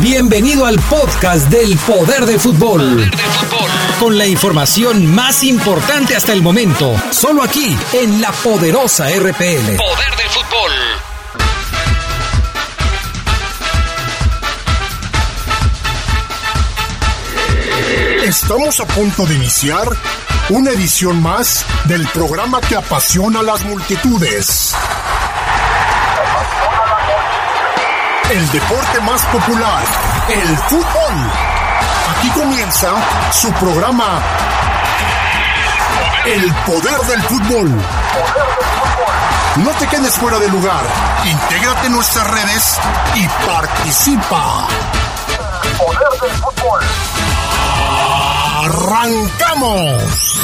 Bienvenido al podcast del Poder del Fútbol. Con la información más importante hasta el momento, solo aquí en la poderosa RPL. Poder del fútbol. Estamos a punto de iniciar una edición más del programa que apasiona a las multitudes. El deporte más popular, el fútbol. Aquí comienza su programa El poder del fútbol. No te quedes fuera de lugar. Intégrate en nuestras redes y participa. El poder del fútbol. ¡Arrancamos!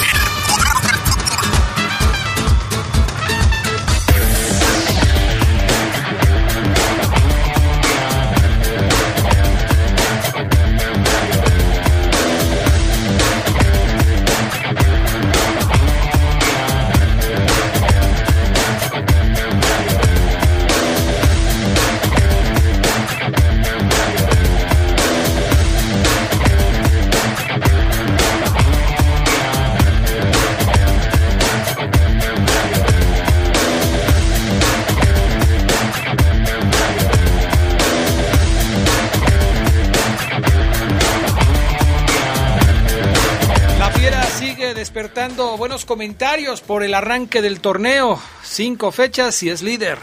Buenos comentarios por el arranque del torneo. Cinco fechas y es líder.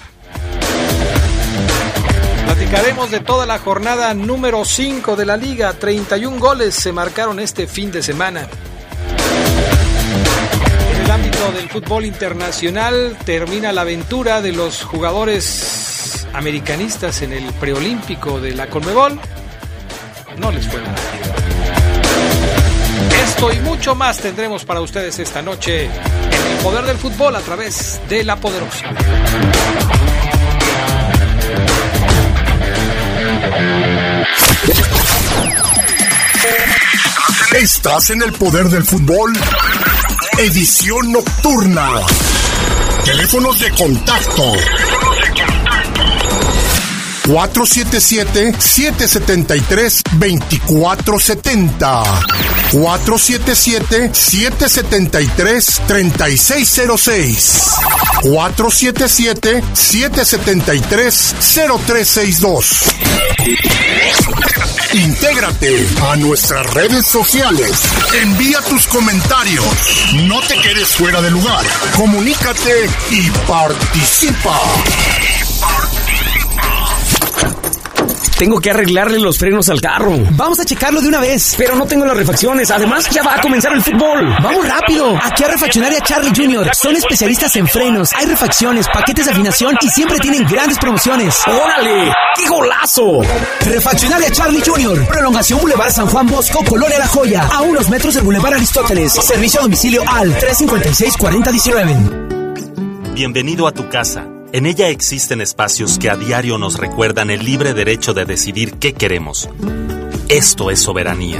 Platicaremos de toda la jornada número 5 de la liga. 31 goles se marcaron este fin de semana. En el ámbito del fútbol internacional termina la aventura de los jugadores americanistas en el preolímpico de la Conmebol. No les fue. Esto y mucho más tendremos para ustedes esta noche en el poder del fútbol a través de la poderosa. Estás en el poder del fútbol. Edición nocturna. Teléfonos de contacto. 477-773-2470. 477-773-3606. 477-773-0362. Intégrate a nuestras redes sociales. Envía tus comentarios. No te quedes fuera de lugar. Comunícate y participa. Tengo que arreglarle los frenos al carro. Vamos a checarlo de una vez. Pero no tengo las refacciones. Además, ya va a comenzar el fútbol. Vamos rápido. Aquí a Refaccionaria Charlie Jr. Son especialistas en frenos. Hay refacciones, paquetes de afinación y siempre tienen grandes promociones. ¡Órale! ¡Qué golazo! Refaccionaria Charlie Jr. Prolongación Boulevard San Juan Bosco, Colonia La Joya. A unos metros del Boulevard Aristóteles. Servicio a domicilio al 356-4019. Bienvenido a tu casa. En ella existen espacios que a diario nos recuerdan el libre derecho de decidir qué queremos. Esto es soberanía.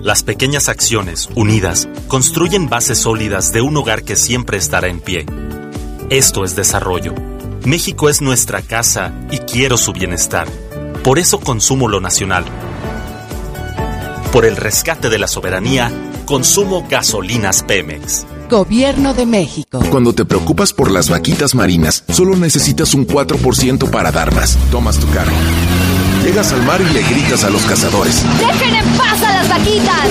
Las pequeñas acciones, unidas, construyen bases sólidas de un hogar que siempre estará en pie. Esto es desarrollo. México es nuestra casa y quiero su bienestar. Por eso consumo lo nacional. Por el rescate de la soberanía, consumo gasolinas Pemex. Gobierno de México. Cuando te preocupas por las vaquitas marinas, solo necesitas un 4% para dar más. Tomas tu carro. Llegas al mar y le gritas a los cazadores. ¡Dejen en paz a las vaquitas!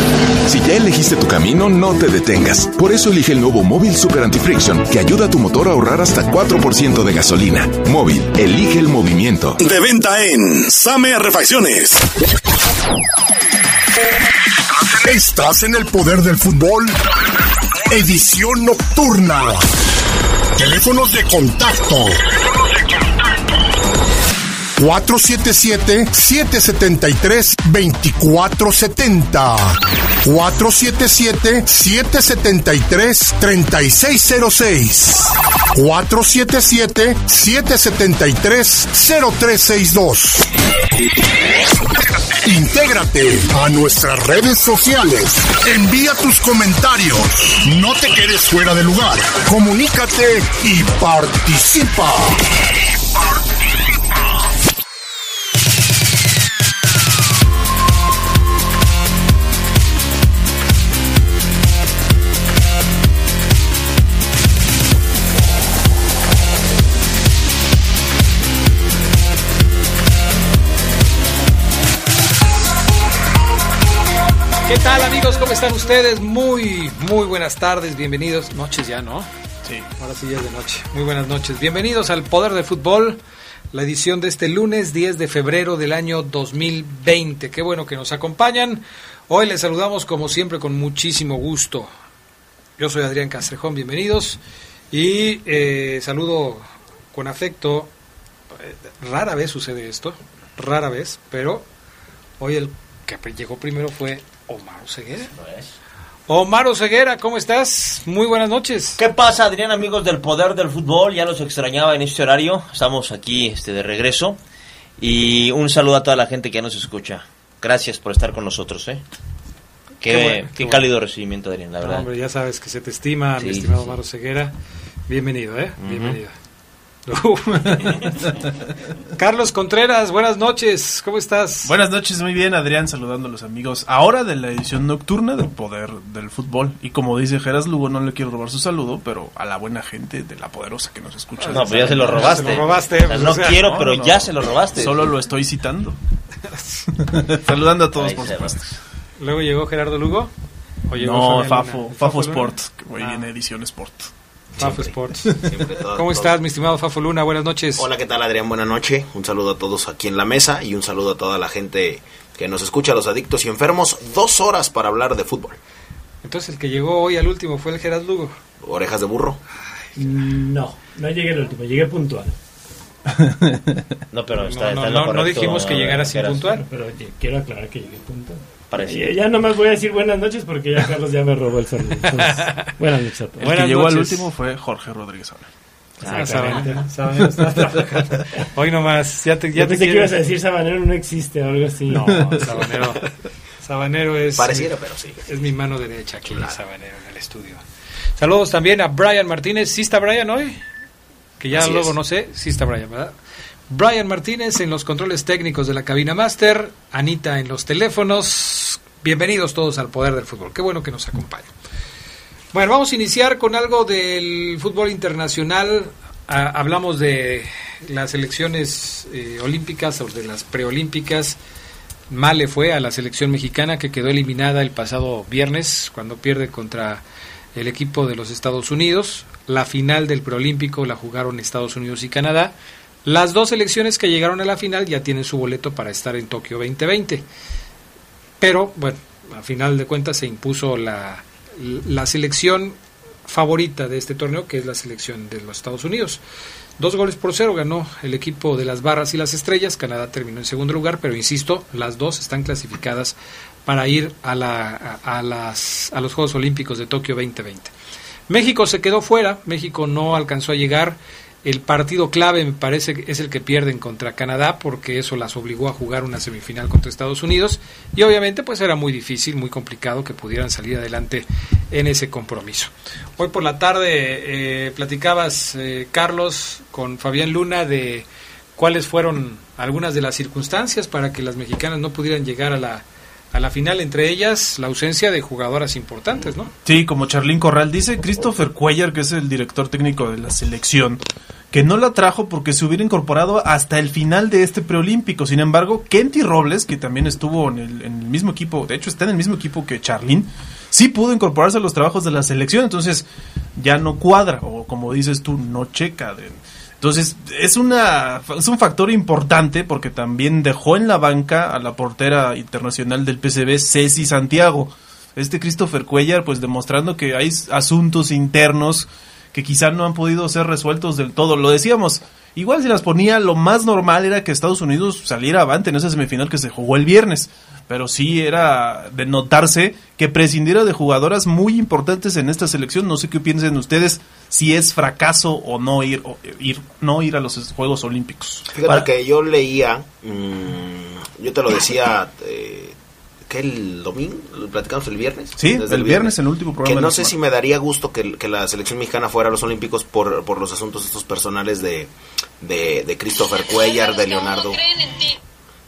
Si ya elegiste tu camino, no te detengas. Por eso elige el nuevo Móvil Super Anti-Friction, que ayuda a tu motor a ahorrar hasta 4% de gasolina. Móvil, elige el movimiento. De venta en Same Refacciones. Estás en el poder del fútbol. Edición nocturna. Teléfonos de contacto. 477-773-2470. 477-773-3606. 477-773-0362. Intégrate a nuestras redes sociales. Envía tus comentarios. No te quedes fuera de lugar. Comunícate y participa. ¿Qué tal amigos? ¿Cómo están ustedes? Muy, muy buenas tardes, bienvenidos. Noches ya, ¿no? Sí. Ahora sí ya es de noche. Muy buenas noches. Bienvenidos al Poder de Fútbol, la edición de este lunes 10 de febrero del año 2020. Qué bueno que nos acompañan. Hoy les saludamos como siempre con muchísimo gusto. Yo soy Adrián Castrejón, bienvenidos. Y eh, saludo con afecto. Rara vez sucede esto, rara vez, pero hoy el que llegó primero fue Omar Ceguera. Omar Ceguera, ¿cómo estás? Muy buenas noches. ¿Qué pasa, Adrián, amigos del Poder del Fútbol? Ya los extrañaba en este horario. Estamos aquí este, de regreso. Y un saludo a toda la gente que ya nos escucha. Gracias por estar con nosotros, ¿eh? Qué, Qué bueno, qué qué cálido recibimiento, Adrián, la No, verdad. hombre, ya sabes que se te estima, mi estimado sí. Omar Ceguera. Bienvenido, ¿eh? Bienvenido. Carlos Contreras, buenas noches. ¿Cómo estás? Buenas noches, muy bien, Adrián, saludando a los amigos. Ahora de la edición nocturna del Poder del Fútbol. Y como dice Geras Lugo, no le quiero robar su saludo, pero a la buena gente de la poderosa que nos escucha. No, pues ya se lo robaste. Se lo robaste, O sea, no o sea, quiero, no, pero no. ya se lo robaste. Solo lo estoy citando. Saludando a todos, Ahí por supuesto. Luego llegó Gerardo Lugo. ¿O llegó No, Fafo? Fafo? Sport, que hoy Ah. viene edición Sport. Fafo Sports. Siempre todo- ¿Cómo todo. estás, mi estimado Fafo Luna? Buenas noches. Hola, ¿qué tal Adrián? Buenas noches. Un saludo a todos aquí en la mesa y un saludo a toda la gente que nos escucha, los adictos y enfermos. Dos horas para hablar de fútbol. Entonces el que llegó hoy al último fue el Gerardo Lugo. Orejas de burro. No, no llegué el último, llegué puntual. No, pero está, No, no, está en no, lo no correcto, dijimos que llegara sin puntual. Pero quiero aclarar que llegué puntual. Parece. Ya, ya nomás voy a decir buenas noches porque ya Carlos ya me robó el saludo. Entonces, buenas noches a todos. El Buenas que llegó al último fue Jorge Rodríguez Sola. Ah, Sabanero, Sabanero está trabajando. Hoy nomás, ya te, ya te pensé que quieres- ibas a decir Sabanero no existe o algo así. No, Sabanero. Sabanero es. Pareciera, pero sí. Es mi mano derecha aquí, Sabanero, en el estudio. Saludos también a Brian Martínez. ¿Sí está Brian hoy? Que ya Así luego es. no sé. Sí está Brian, ¿verdad? Brian Martínez en los controles técnicos de la cabina máster. Anita en los teléfonos. Bienvenidos todos al Poder del Fútbol. Qué bueno que nos acompañan. Bueno, vamos a iniciar con algo del fútbol internacional. Ah, hablamos de las elecciones eh, olímpicas o de las preolímpicas. Mal le fue a la selección mexicana que quedó eliminada el pasado viernes cuando pierde contra el equipo de los Estados Unidos. La final del preolímpico la jugaron Estados Unidos y Canadá. Las dos selecciones que llegaron a la final ya tienen su boleto para estar en Tokio 2020. Pero, bueno, a final de cuentas se impuso la, la selección favorita de este torneo, que es la selección de los Estados Unidos. Dos goles por cero ganó el equipo de las barras y las estrellas. Canadá terminó en segundo lugar, pero insisto, las dos están clasificadas para ir a, la, a, a las, a los Juegos Olímpicos de Tokio 2020. México se quedó fuera, México no alcanzó a llegar. El partido clave me parece es el que pierden contra Canadá porque eso las obligó a jugar una semifinal contra Estados Unidos y obviamente pues era muy difícil, muy complicado que pudieran salir adelante en ese compromiso. Hoy por la tarde eh, platicabas, eh, Carlos, con Fabián Luna de cuáles fueron algunas de las circunstancias para que las mexicanas no pudieran llegar a la, a la final, entre ellas la ausencia de jugadoras importantes, ¿no? Sí, como Charlín Corral dice, Christopher Cuellar, que es el director técnico de la selección, que no la trajo porque se hubiera incorporado hasta el final de este preolímpico. Sin embargo, Kenty Robles, que también estuvo en el, en el mismo equipo, de hecho está en el mismo equipo que Charlín, sí pudo incorporarse a los trabajos de la selección, entonces ya no cuadra, o como dices tú, no checa. de- entonces, es, una, es un factor importante porque también dejó en la banca a la portera internacional del PCB, Ceci Santiago. Este Christopher Cuellar, pues demostrando que hay asuntos internos que quizá no han podido ser resueltos del todo. Lo decíamos, igual si las ponía, lo más normal era que Estados Unidos saliera avante en esa semifinal que se jugó el viernes. Pero sí era de notarse que prescindiera de jugadoras muy importantes en esta selección. No sé qué piensen ustedes si es fracaso o no ir, o ir no ir a los Juegos Olímpicos. Fíjate que yo leía, mm, yo te lo decía, eh, que el domingo, lo platicamos el viernes. Sí, Desde el viernes en el último programa Que no la sé semana. si me daría gusto que, que la selección mexicana fuera a los Olímpicos por, por los asuntos estos personales de, de, de Christopher Cuellar, de Leonardo,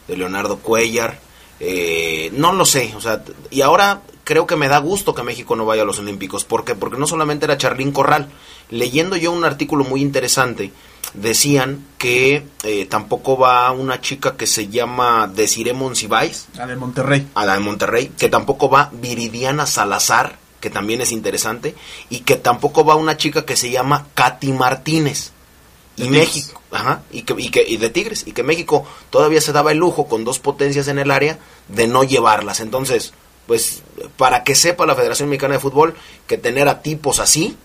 de Leonardo Cuellar. Eh, no lo sé, o sea, y ahora creo que me da gusto que México no vaya a los Olímpicos. ¿Por qué? Porque no solamente era Charlín Corral. Leyendo yo un artículo muy interesante, decían que eh, tampoco va una chica que se llama Desiree Monsiváis. A de Monterrey. A la de Monterrey. Que tampoco va Viridiana Salazar, que también es interesante. Y que tampoco va una chica que se llama Katy Martínez. Y México, ajá, y que, y que y de Tigres, y que México todavía se daba el lujo con dos potencias en el área de no llevarlas. Entonces, pues para que sepa la Federación Mexicana de Fútbol que tener a tipos así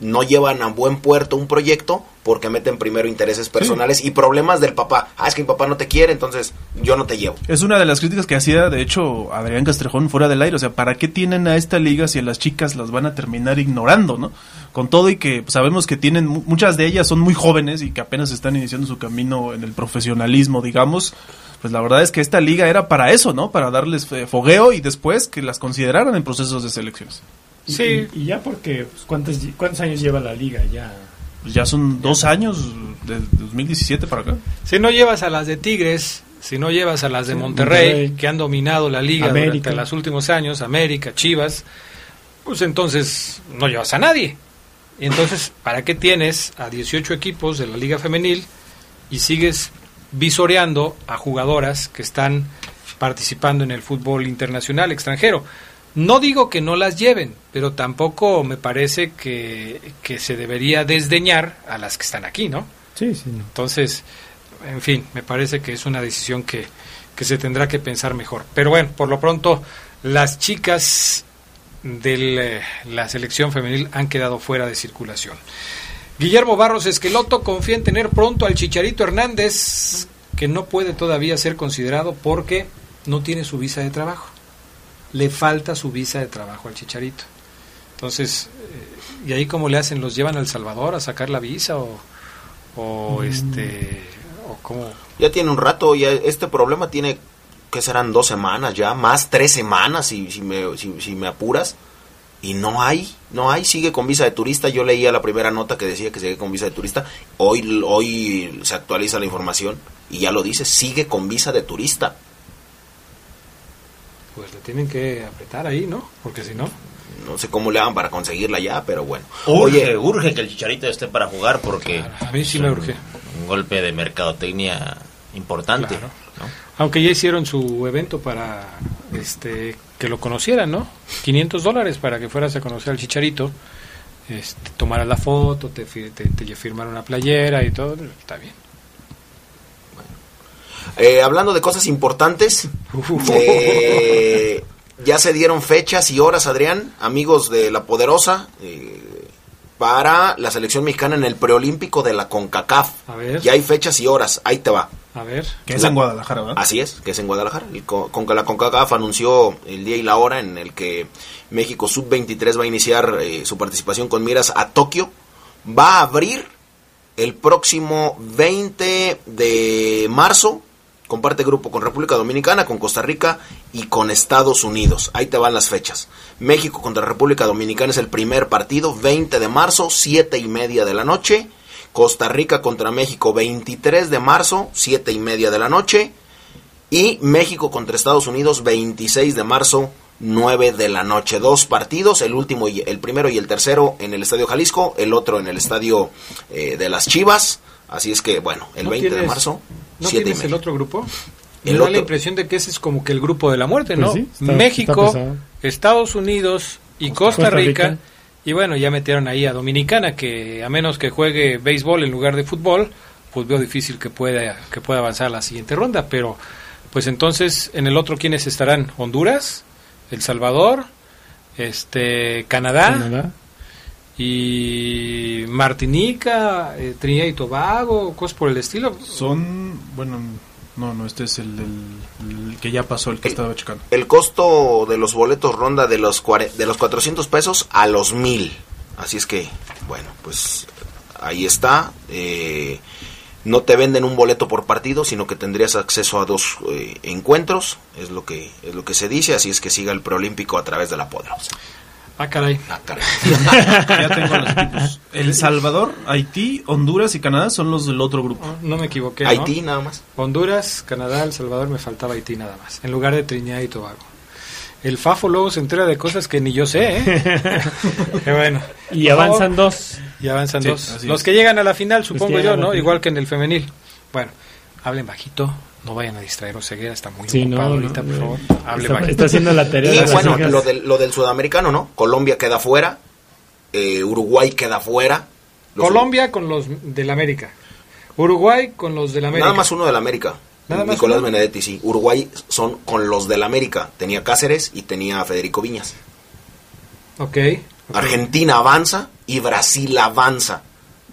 no llevan a buen puerto un proyecto porque meten primero intereses personales y problemas del papá. Ah, es que mi papá no te quiere, entonces yo no te llevo. Es una de las críticas que hacía, de hecho, Adrián Castrejón fuera del aire. O sea, ¿para qué tienen a esta liga si a las chicas las van a terminar ignorando, no? Con todo y que sabemos que tienen, muchas de ellas son muy jóvenes y que apenas están iniciando su camino en el profesionalismo, digamos. Pues la verdad es que esta liga era para eso, ¿no? Para darles fogueo y después que las consideraran en procesos de selecciones. Sí. Y, ya porque, pues, ¿cuántos, ¿cuántos años lleva la liga? Ya pues ya son dos años, de 2017 para acá. Si no llevas a las de Tigres, si no llevas a las de Monterrey, que han dominado la liga durante los últimos años, América, Chivas, pues entonces no llevas a nadie. Y entonces, ¿para qué tienes a 18 equipos de la liga femenil y sigues visoreando a jugadoras que están participando en el fútbol internacional extranjero? No digo que no las lleven, pero tampoco me parece que, se debería desdeñar a las que están aquí, ¿no? Sí, sí. Entonces, en fin, me parece que es una decisión que, que se tendrá que pensar mejor. Pero bueno, por lo pronto, las chicas de la selección femenil han quedado fuera de circulación. Guillermo Barros Esqueloto confía en tener pronto al Chicharito Hernández, que no puede todavía ser considerado porque no tiene su visa de trabajo le falta su visa de trabajo al Chicharito. Entonces, eh, ¿y ahí cómo le hacen? ¿Los llevan al Salvador a sacar la visa o, o mm. este o cómo? Ya tiene un rato, ya este problema tiene que serán dos semanas ya, más tres semanas si, si, me, si, me apuras. Y no hay, no hay, sigue con visa de turista. Yo leía la primera nota que decía que sigue con visa de turista. Hoy, hoy se actualiza la información y ya lo dice, sigue con visa de turista pues le tienen que apretar ahí, ¿no? Porque si no... No sé cómo le hagan para conseguirla ya, pero bueno. Urge, Oye, urge que el Chicharito esté para jugar porque... a mí sí me urge. Un golpe de mercadotecnia importante. Aunque ya hicieron su evento para este que lo conocieran, ¿no? 500 dólares para que fueras a conocer al Chicharito, este, tomaras la foto, te, te, te firmaron una playera y todo, está bien. Eh, hablando de cosas importantes, eh, ya se dieron fechas y horas, Adrián, amigos de La Poderosa, eh, para la selección mexicana en el preolímpico de la CONCACAF. Ya hay fechas y horas, ahí te va. A ver. Que es en Guadalajara, ¿verdad? Así es, que es en Guadalajara. con, la CONCACAF anunció el día y la hora en el que México Sub-23 va a iniciar su participación con miras a Tokio. Va a abrir el próximo 20 de marzo Comparte grupo con República Dominicana, con Costa Rica y con Estados Unidos. Ahí te van las fechas. México contra República Dominicana es el primer partido, 20 de marzo, 7 y media de la noche. Costa Rica contra México, 23 de marzo, 7 y media de la noche. Y México contra Estados Unidos, 26 de marzo, 9 de la noche. Dos partidos, el último y el primero y el tercero en el Estadio Jalisco, el otro en el Estadio eh, de las Chivas. Así es que, bueno, el 20 de marzo. ¿No tienes el otro grupo? Me da la impresión de que ese es como que el grupo de la muerte, ¿no? Pues México, Estados Unidos y Costa, Rica, Y bueno, ya metieron ahí a Dominicana, que a menos que juegue béisbol en lugar de fútbol, pues veo difícil que pueda, que pueda avanzar a la siguiente ronda. Pero, pues entonces, en el otro, ¿quiénes estarán? Honduras, El Salvador, este Canadá y Martinica, eh, Trinidad y Tobago, cosas por el estilo. Son, bueno, no, no, este es el, que ya pasó, el que estaba checando. El costo de los boletos ronda de los, de los 400 pesos a los 1000. Así es que, bueno, pues ahí está. Eh, no te venden un boleto por partido, sino que tendrías acceso a dos eh, encuentros, es lo que es lo que se dice, así es que siga el preolímpico a través de la Poderosa. Ah, caray. Ah, caray. ya tengo los equipos. El Salvador, Haití, Honduras y Canadá son los del otro grupo. Oh, no me equivoqué. Haití nada más. Honduras, Canadá, El Salvador, me faltaba Haití nada más. En lugar de Trinidad y Tobago. El Fafo luego se entera de cosas que ni yo sé, ¿eh? Qué bueno. Y avanzan favor. dos. Y avanzan Sí, dos. Los es. que llegan a la final, supongo yo, ¿no? Igual que en el femenil. Bueno, hablen bajito, no vayan a distraer Ceguera, está muy Sí, ocupado no, ahorita, no, por favor. Hable Está- haciendo la tarea Y de bueno, lo del, lo del sudamericano, ¿no? Colombia queda fuera, eh, Uruguay queda fuera. Los- Colombia con los del América. Uruguay con los del América. Nada más uno del América. Nada más Nicolás uno. Benedetti, sí. Uruguay son con los del América. Tenía Cáceres y tenía a Federico Viñas. Ok. ok. Argentina avanza y Brasil avanza.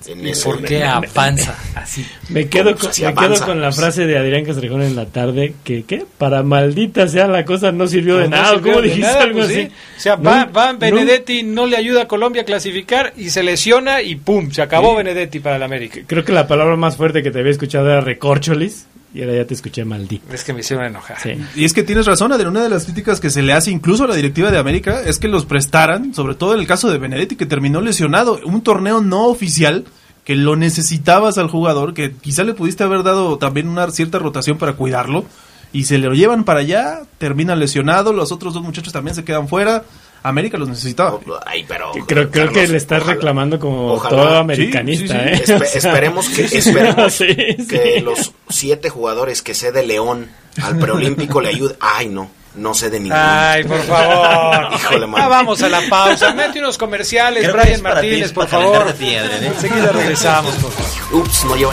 En ese- ¿Por qué avanza así? Me quedo, con, me quedo con la frase de Adrián Castrejón en la tarde que, ¿qué? Para maldita sea la cosa no sirvió de No nada. sirvió ¿Cómo de dijiste nada, algo pues así? sí. O sea, No, va, va no. Benedetti, no le ayuda a Colombia a clasificar y se lesiona y ¡pum! Se acabó Benedetti para el América. Creo que la palabra más fuerte que te había escuchado era recorcholis y ahora ya te escuché maldito. Es que me hicieron enojar. Sí. Y es que tienes razón, Adrián. Una de las críticas que se le hace incluso a la directiva de América es que los prestaran, sobre todo en el caso de Benedetti, que terminó lesionado. Un torneo no oficial que lo necesitabas al jugador, que quizá le pudiste haber dado también una cierta rotación para cuidarlo. Y se lo llevan para allá, termina lesionado. Los otros dos muchachos también se quedan fuera. América los necesitaba. Ay, pero, Creo, creo que Carlos, le estás ojalá. reclamando como Ojalá. todo Sí, americanista. sí, ¿eh? Espe- esperemos que, esperemos sí, sí. que los siete jugadores que sé de León al preolímpico le ayuden. Ay, no, no sé de ninguno. Ay, por favor. Híjole, man. Ah, vamos a la pausa. Mete unos comerciales, Creo Brian ti, Martínez, es por favor. calentarte a ti, Adrián, ¿eh? Enseguida regresamos, por favor. Ups, no lleva.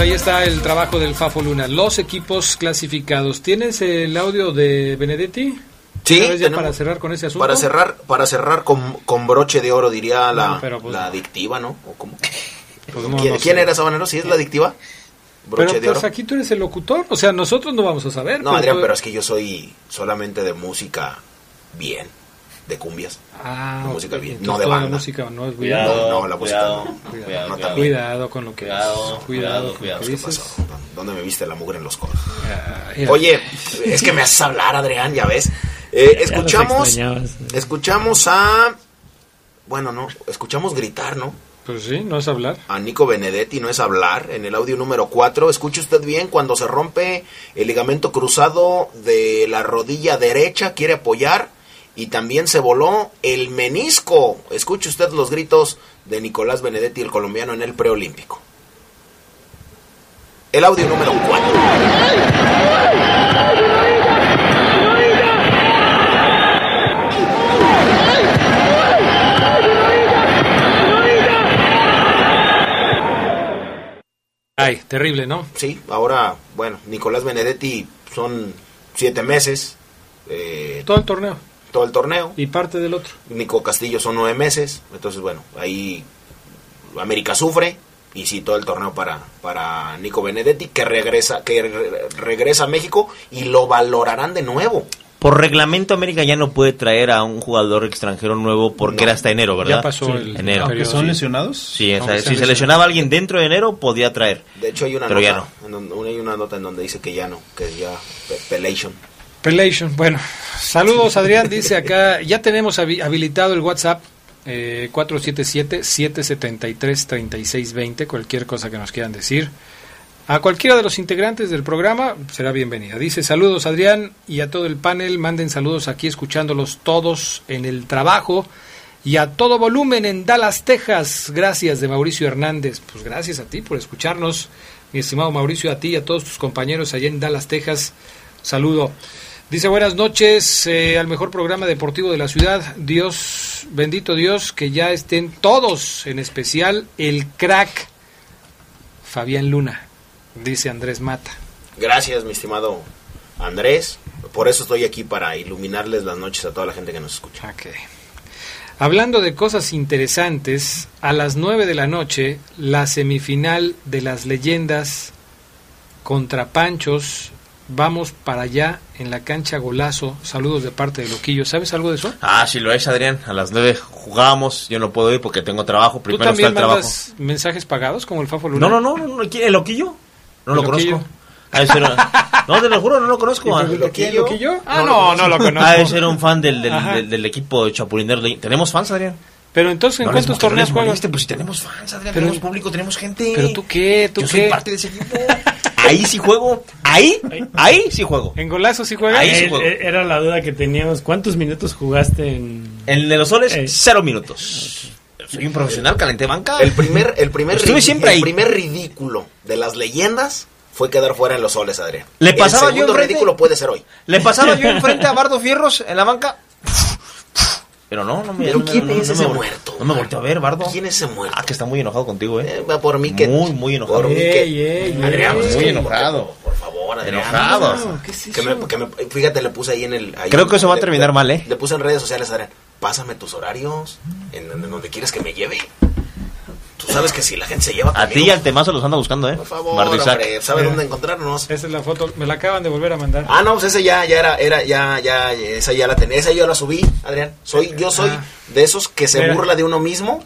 Ahí está el trabajo del Fafo Luna. Los equipos clasificados. ¿Tienes el audio de Benedetti? Sí, tenemos- para cerrar con ese asunto. Para cerrar, para cerrar con, con broche de oro, diría la, No, pero pues- la adictiva, ¿no? ¿O cómo? Pues no, ¿Quién, no quién sé. era Sabanero? ¿Sí es la adictiva? Broche Pero de pues oro. aquí tú eres el locutor. O sea, nosotros no vamos a saber. No, Adrián, tú- pero es que yo soy solamente de música bien, de cumbias. Ah, de música bien, no de toda la banda. música no es Cuidado, No, no, la música cuidado, no. cuidado, No, cuidado. también. Cuidado con lo que Cuidado, cuidado, cuidado, con lo cuidado. que ¿Qué dices. pasó? ¿Dónde me viste la mugre en los codos? Ah. Oye, es que me haces hablar, Adrián, ya ves. Eh, Ya escuchamos, escuchamos a, bueno, no, escuchamos gritar, ¿no? Pues sí, no es hablar. A Nico Benedetti, no es hablar, en el audio número 4. Escuche usted bien, cuando se rompe el ligamento cruzado de la rodilla derecha, quiere apoyar y también se voló el menisco. Escuche usted los gritos de Nicolás Benedetti, el colombiano, en el preolímpico. El audio número 4. Ay, terrible, ¿no? Sí, ahora, bueno, Nicolás Benedetti son siete meses, eh, Todo el torneo todo el torneo. y parte del otro. Nico Castillo son nueve meses, entonces bueno, ahí América sufre y sí todo el torneo para para Nico Benedetti que regresa que re- regresa a México y lo valorarán de nuevo. Por reglamento, América ya no puede traer a un jugador extranjero nuevo porque No. era hasta enero, ¿verdad? Ya pasó el enero. Aunque son sí. lesionados. Sí, esa- si se lesionaba alguien dentro de enero, podía traer. De hecho hay una Pero nota, ya no. en donde- hay una nota en donde dice que ya no, que ya pe- pelation. Pelation. Bueno, saludos Adrián, dice acá, ya tenemos habi- habilitado el WhatsApp eh, 477-773-3620, cualquier cosa que nos quieran decir. A cualquiera de los integrantes del programa será bienvenida. Dice saludos Adrián y a todo el panel, manden saludos aquí escuchándolos todos en el trabajo y a todo volumen en Dallas, Texas. Gracias de Mauricio Hernández. Pues gracias a ti por escucharnos, mi estimado Mauricio, a ti y a todos tus compañeros allá en Dallas, Texas. Saludo. Dice buenas noches eh, al mejor programa deportivo de la ciudad. Dios, bendito Dios, que ya estén todos, en especial el crack Fabián Luna, dice Andrés Mata. Gracias, mi estimado Andrés. Por eso estoy aquí para iluminarles las noches a toda la gente que nos escucha. Ok. Hablando de cosas interesantes, a las 9 de la noche, la semifinal de las leyendas contra Panchos. Vamos para allá en la cancha Golazo. Saludos de parte de Loquillo. ¿Sabes algo de eso? Ah, sí lo es, Adrián. A las 9 jugamos. Yo no puedo ir porque tengo trabajo. ¿Tú Primero está el trabajo. mensajes pagados como el Fafo Luna? No, no, no, no, no. ¿quién- ¿El loquillo? No lo ¿El conozco. Loquillo? Ha de ser- no, te lo juro, no lo conozco. ¿Y Ah, el Loquillo? ¿Loquillo? Ah, no, no lo conozco. Ha de ser un fan del, del, del, del equipo Ley. ¿Tenemos fans, Adrián? Pero entonces, ¿en No cuántos que no torneos juegas? Pues si tenemos fans, Adrián, Pero- tenemos público, tenemos gente. ¿Pero tú qué? ¿Tú Yo qué? soy parte de ese equipo. Ahí sí juego. Ahí, ahí sí juego. ¿En golazo sí juegas? Ahí sí Eh, juego. eh, Era la duda que teníamos. ¿Cuántos minutos jugaste en...? El de los soles, Eh. cero minutos. Soy un profesional, calenté banca. El primer, el primer, Estuve siempre el ahí. primer ridículo de las leyendas fue quedar fuera en los soles, Adrián. Le pasaba el yo enfrente- ridículo puede ser hoy. Le pasaba yo enfrente a Bardo Fierros en la banca. Pero no, no me ¿Pero no me- quién no- es no ese me muerto? No me volteó a ver, Bardo. ¿Quién es ese muerto? Ah, que está muy enojado contigo, eh. Eh, va por mí que... Muy, muy enojado. Por mí que... Ey, ey, Adrián, ey. Muy enojado. Por favor, Adrián. Enojado. No, ¿Qué es que me, eso? que me- fíjate, le puse ahí en el... ahí Creo que eso va a terminar le- mal, ¿eh? Le puse en redes sociales, Adrián, pásame tus horarios, en, en donde quieres que me lleve. Tú sabes que si la gente se lleva A ti y al temazo los anda buscando, eh. Por favor, hombre, ¿sabe dónde encontrarnos? Esa es la foto, me la acaban de volver a mandar. Ah, no, pues ese ya, ya era, era, ya, ya, esa ya la tenía, esa yo la subí, Adrián. Soy, yo soy Ah. de esos que se Mira. burla de uno mismo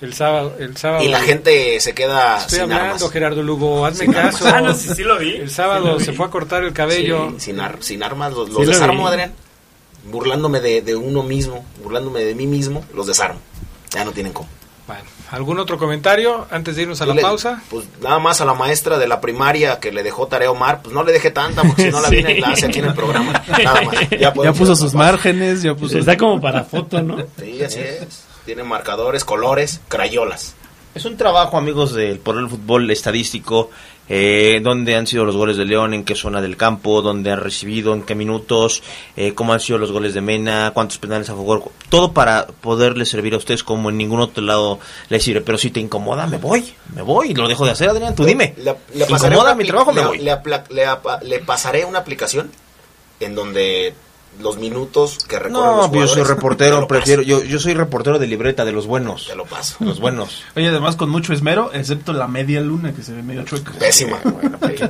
El sábado, el sábado. y la gente se queda Estoy sin hablando, armas. Gerardo Lugo, hazme Sin caso. Ah, no, sí, sí lo vi. El sábado se fue a cortar el cabello. Sí, sin, ar- sin armas, los, los lo desarmo. Adrián. Burlándome de, de uno mismo, burlándome de mí mismo, los desarmo. Ya no tienen cómo. Bueno, ¿algún otro comentario antes de irnos a la Dile, pausa? Pues nada más a la maestra de la primaria que le dejó tarea a Omar, pues no le deje tanta porque si no la Sí. viene la hace aquí en el programa. Nada más. Ya, Ya puso sus márgenes, ya puso... Está como para foto, ¿no? Sí, así es. Tiene marcadores, colores, crayolas. Es un trabajo, amigos, del Poder del Fútbol estadístico, eh, dónde han sido los goles de León, en qué zona del campo, dónde han recibido, en qué minutos, eh, cómo han sido los goles de Mena, cuántos penales a favor, todo para poderle servir a ustedes como en ningún otro lado les sirve. Pero si te incomoda, me voy, me voy, lo dejo de hacer, Adrián, tú dime. Le, le Si pasaré incomoda mi trabajo, me le- voy. Le apa- le pasaré una aplicación en donde los minutos que recorren No, los pues yo soy reportero, prefiero, yo, yo soy reportero de libreta de los buenos, Te lo paso. los buenos. Oye, además con mucho esmero, excepto la media luna que se ve medio chueca. Pésima.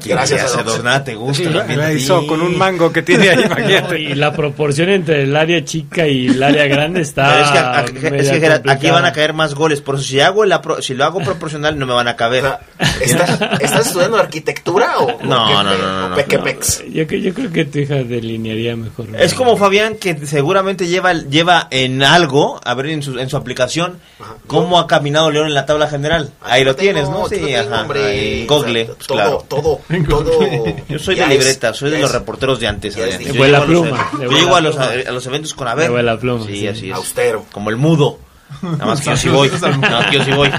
Gracias a Dios. nada te gusta. Sí, la hizo con un mango que tiene ahí, imagínate. Y la proporción entre el área chica y el área grande está. Es que, a- a- es que, media Gerard, aquí van a caer más goles. Por eso, si hago la pro- si lo hago proporcional, no me van a O caber. sea, ¿estás, ¿Estás estudiando arquitectura o, No, o no, no, no, o no. pequepex? Yo, que- yo creo que tu hija delinearía mejor. Es como Fabián, que seguramente lleva lleva en algo, a ver en su, en su aplicación, Ajá. cómo ha caminado León en la tabla general. Ahí lo tengo, tienes, ¿no? Sí, tengo, ajá. hombre. ahí en O sea, Google, todo, claro. todo, todo. Yo soy de es- libreta, soy de los reporteros de antes. es Yo de llego a los- Yo llego a los, a los eventos con haber. Buena pluma, Sí, sí. así es. Austero. Como el mudo. Nada más que yo sí voy. Nada más que yo sí voy.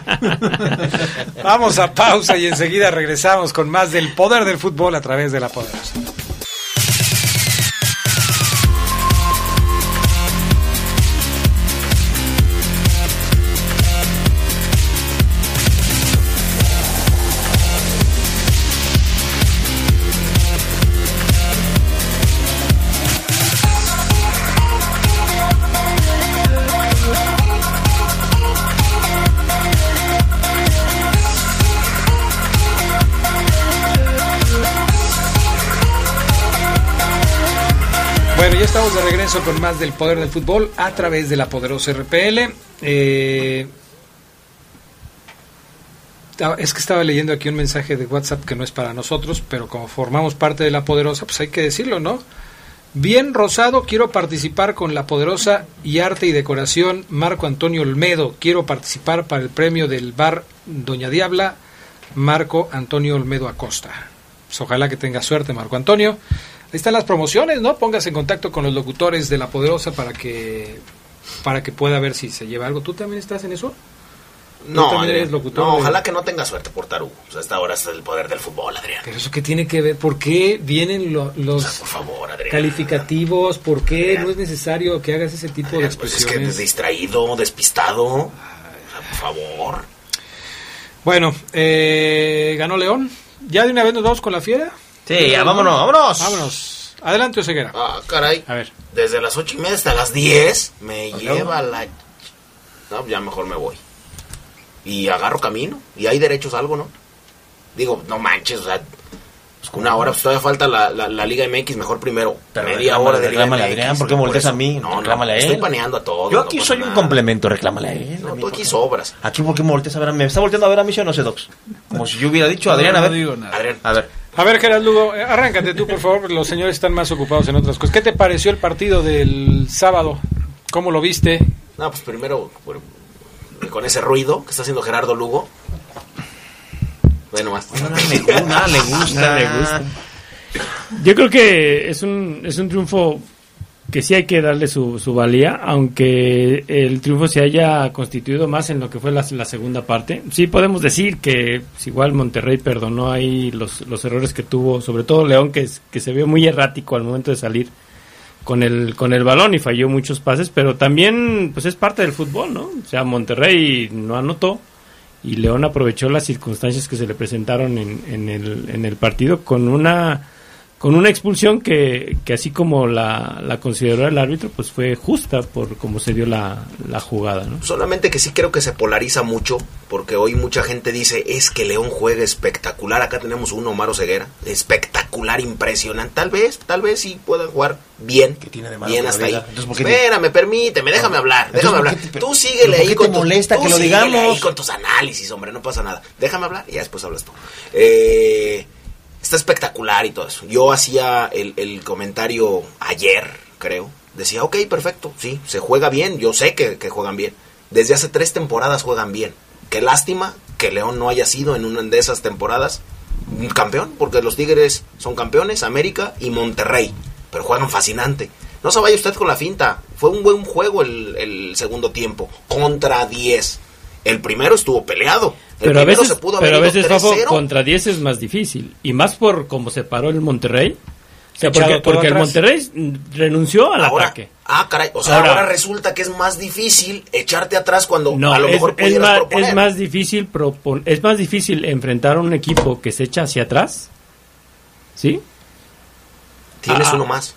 Vamos a pausa y enseguida regresamos con más del poder del fútbol a través de la poderosa. Regreso con más del poder del fútbol a través de la poderosa RPL. Eh, ah, es que estaba leyendo aquí un mensaje de WhatsApp que no es para nosotros, pero como formamos parte de la poderosa, pues hay que decirlo, ¿no? Bien Rosado, quiero participar con la poderosa y arte y decoración Marco Antonio Olmedo. Quiero participar para el premio del bar Doña Diabla Marco Antonio Olmedo Acosta. Pues ojalá que tenga suerte, Marco Antonio. Están las promociones, ¿no? Póngase en contacto con los locutores de La Poderosa para que para que pueda ver si se lleva algo. ¿Tú también estás en eso? ¿Tú No, también eres locutor no, ojalá que no tenga suerte por Taru. O sea, esta hora es el poder del fútbol, Adrián. Pero eso qué tiene que ver, ¿por qué vienen lo- O sea, los por favor, Adrián. calificativos? ¿Por qué no es necesario que hagas ese tipo de Adrián, pues es que expresiones? distraído, despistado. O sea, por favor. Bueno, eh, ganó León. ¿Ya de una vez nos vamos con la fiera? Sí, ya, vámonos, vámonos. Vámonos. Adelante, Oseguera. Ah, caray. A ver. Desde las ocho y media hasta las 10 me lleva la... No, ya mejor me voy. Y agarro camino. Y hay derechos a algo, ¿no? Digo, no manches, o sea... Una hora, pues todavía falta la, la, la Liga MX, mejor primero. Pero media hora de Liga reclámale a MX. Adrián, ¿por qué volteas a mí? No, no, Reclámale a él. Estoy paneando a todos. Yo no aquí soy un complemento, reclámale a él. No, a mí, tú aquí sobras. Aquí, ¿por qué me volteas a ver a mí? ¿Me está volteando a ver a mí, sí o no sé, Docs? Como si yo hubiera dicho, No, Adrián, a no ver. digo nada. Adrián, A ver. A ver, Gerard Lugo, eh, arráncate tú, por favor. Los señores están más ocupados en otras cosas. ¿Qué te pareció el partido del sábado? ¿Cómo lo viste? No, pues primero, bueno, con ese ruido que está haciendo Gerardo Lugo. Bueno, más. Nada le gusta. Nada le gusta. Yo creo que es un, es un triunfo que sí hay que darle su, su valía, aunque el triunfo se haya constituido más en lo que fue la, segunda parte. Sí podemos decir que pues, igual Monterrey perdonó ahí los, los errores que tuvo, sobre todo León, que, que se vio muy errático al momento de salir con el, con el balón y falló muchos pases, pero también pues es parte del fútbol, ¿no? O sea, Monterrey no anotó y León aprovechó las circunstancias que se le presentaron en, en el, en el partido con una con una expulsión que, que así como la, la consideró el árbitro, pues fue justa por cómo se dio la, la jugada, ¿no? Solamente que sí creo que se polariza mucho, porque hoy mucha gente dice, es que León juega espectacular. Acá tenemos uno, Omar Ceguera, espectacular, impresionante. Tal vez, tal vez sí puedan jugar bien, tiene de malo bien que hasta ahí. Entonces, ¿por qué te- Espérame, permíteme, déjame hablar, déjame ¿por hablar. te- tú síguele ¿por ahí qué con te tu- molesta tú que lo síguele digamos? ahí con tus análisis, hombre, no pasa nada. Déjame hablar y ya después hablas tú. Eh, está espectacular y todo eso. Yo hacía el, el comentario ayer, creo. Decía, ok, perfecto, sí, se juega bien, yo sé que, que juegan bien. Desde hace tres temporadas juegan bien. Qué lástima que León no haya sido en una de esas temporadas campeón, porque los Tigres son campeones, América y Monterrey, pero juegan fascinante. No se vaya usted con la finta, fue un buen juego el, el segundo tiempo, contra 10. El primero estuvo peleado. El Pero a veces, se pudo haber pero a veces Fafo, 3-0. contra 10 es más difícil. Y más por cómo se paró el Monterrey. O sea, Echado porque, porque el. Monterrey renunció al Ahora, ataque. Ah, caray. O sea, ahora, Ahora- resulta que es más difícil echarte atrás cuando No, a lo es, mejor es más, proponer. es más difícil propon- es más difícil enfrentar a un equipo que se echa hacia atrás. ¿Sí? Tienes Ah, uno más.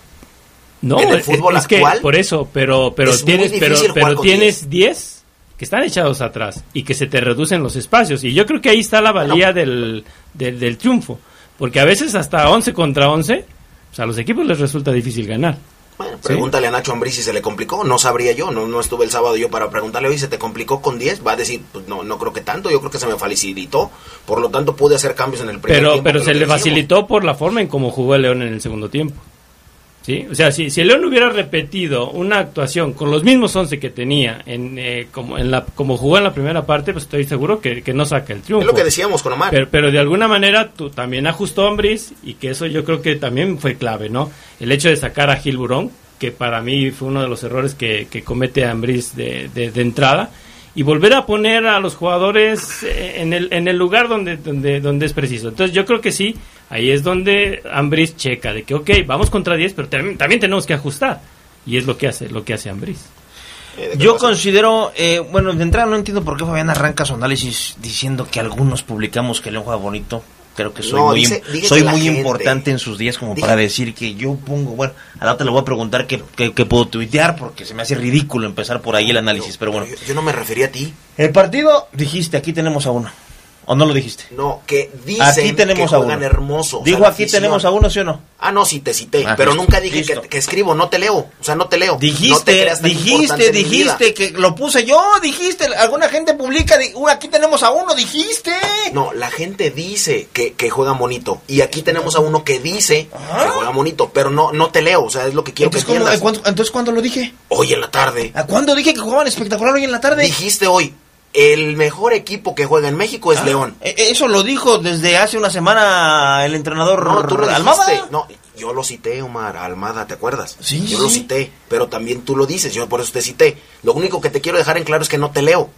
No, En el es- fútbol es que actual, por eso, pero pero es tienes pero, pero tienes 10 que están echados atrás y que se te reducen los espacios y yo creo que ahí está la valía del, del, del triunfo, porque a veces hasta 11 contra 11, pues a los equipos les resulta difícil ganar. Bueno, pregúntale a Nacho Ambriz si se le complicó. No sabría yo. No, no estuve el sábado yo para preguntarle, oye, ¿se te complicó con 10? Va a decir, pues no, no creo que tanto. Yo creo que se me facilitó. Por lo tanto, pude hacer cambios en el primer Pero tiempo. pero se le facilitó por la forma en cómo jugó el León en el segundo tiempo. ¿Sí? O sea, si, si el León hubiera repetido una actuación con los mismos 11 que tenía en, eh, como, en la, como jugó en la primera parte, pues estoy seguro que, que no saca el triunfo. Es lo que decíamos con Omar. Pero, pero de alguna manera tú también ajustó a Ambris y que eso yo creo que también fue clave, ¿no? El hecho de sacar a Gil Burón, que para mí fue uno de los errores que, que comete Ambris de, de, de entrada, y volver a poner a los jugadores eh, en el, en el lugar donde, donde, donde es preciso. Entonces yo creo que sí, ahí es donde Ambris checa, de que ok, vamos contra 10, pero también, también tenemos que ajustar. Y es lo que hace, lo que hace Ambris. Eh, ¿de qué Yo considero, eh, bueno, de entrada no entiendo por qué Fabián arranca su análisis diciendo que algunos publicamos que León juega bonito. Creo que soy No, muy, dice- soy muy gente. importante en sus días como Dice- para decir que yo pongo, bueno, a la otra le voy a preguntar qué, qué- qué puedo tuitear porque se me hace ridículo empezar por ahí el análisis, pero bueno. Yo, yo no me refería a ti. El partido, dijiste, aquí tenemos a uno. ¿O no lo dijiste? No, que dicen Aquí tenemos que a juegan uno. hermoso. o Digo, sea, la aquí afición. tenemos a uno, ¿sí o no? Ah, no, sí te cité. Ah, pero listo, nunca dije que, que escribo, no te leo. O sea, no te leo. no te Dijiste, dijiste, dijiste que lo puse yo, dijiste, alguna gente publica, di- "Uh, aquí tenemos a uno, dijiste. No, la gente dice que, que juega bonito. Y aquí tenemos a uno que dice que juega bonito. Pero no, no te leo. O sea, es lo que quiero Entonces, que ¿cuándo, entiendas. ¿cuándo- entonces, ¿cuándo lo dije? Hoy en la tarde. ¿A cuándo dije que jugaban espectacular hoy en la tarde? Dijiste hoy. El mejor equipo que juega en México es Ah, León. eh, Eso lo dijo desde hace una semana el entrenador No, tú lo Almada. No, yo lo cité, Omar, Almada, ¿te acuerdas? Sí, Yo sí, lo cité, pero también tú lo dices, yo por eso te cité. Lo único que te quiero dejar en claro es que no te leo.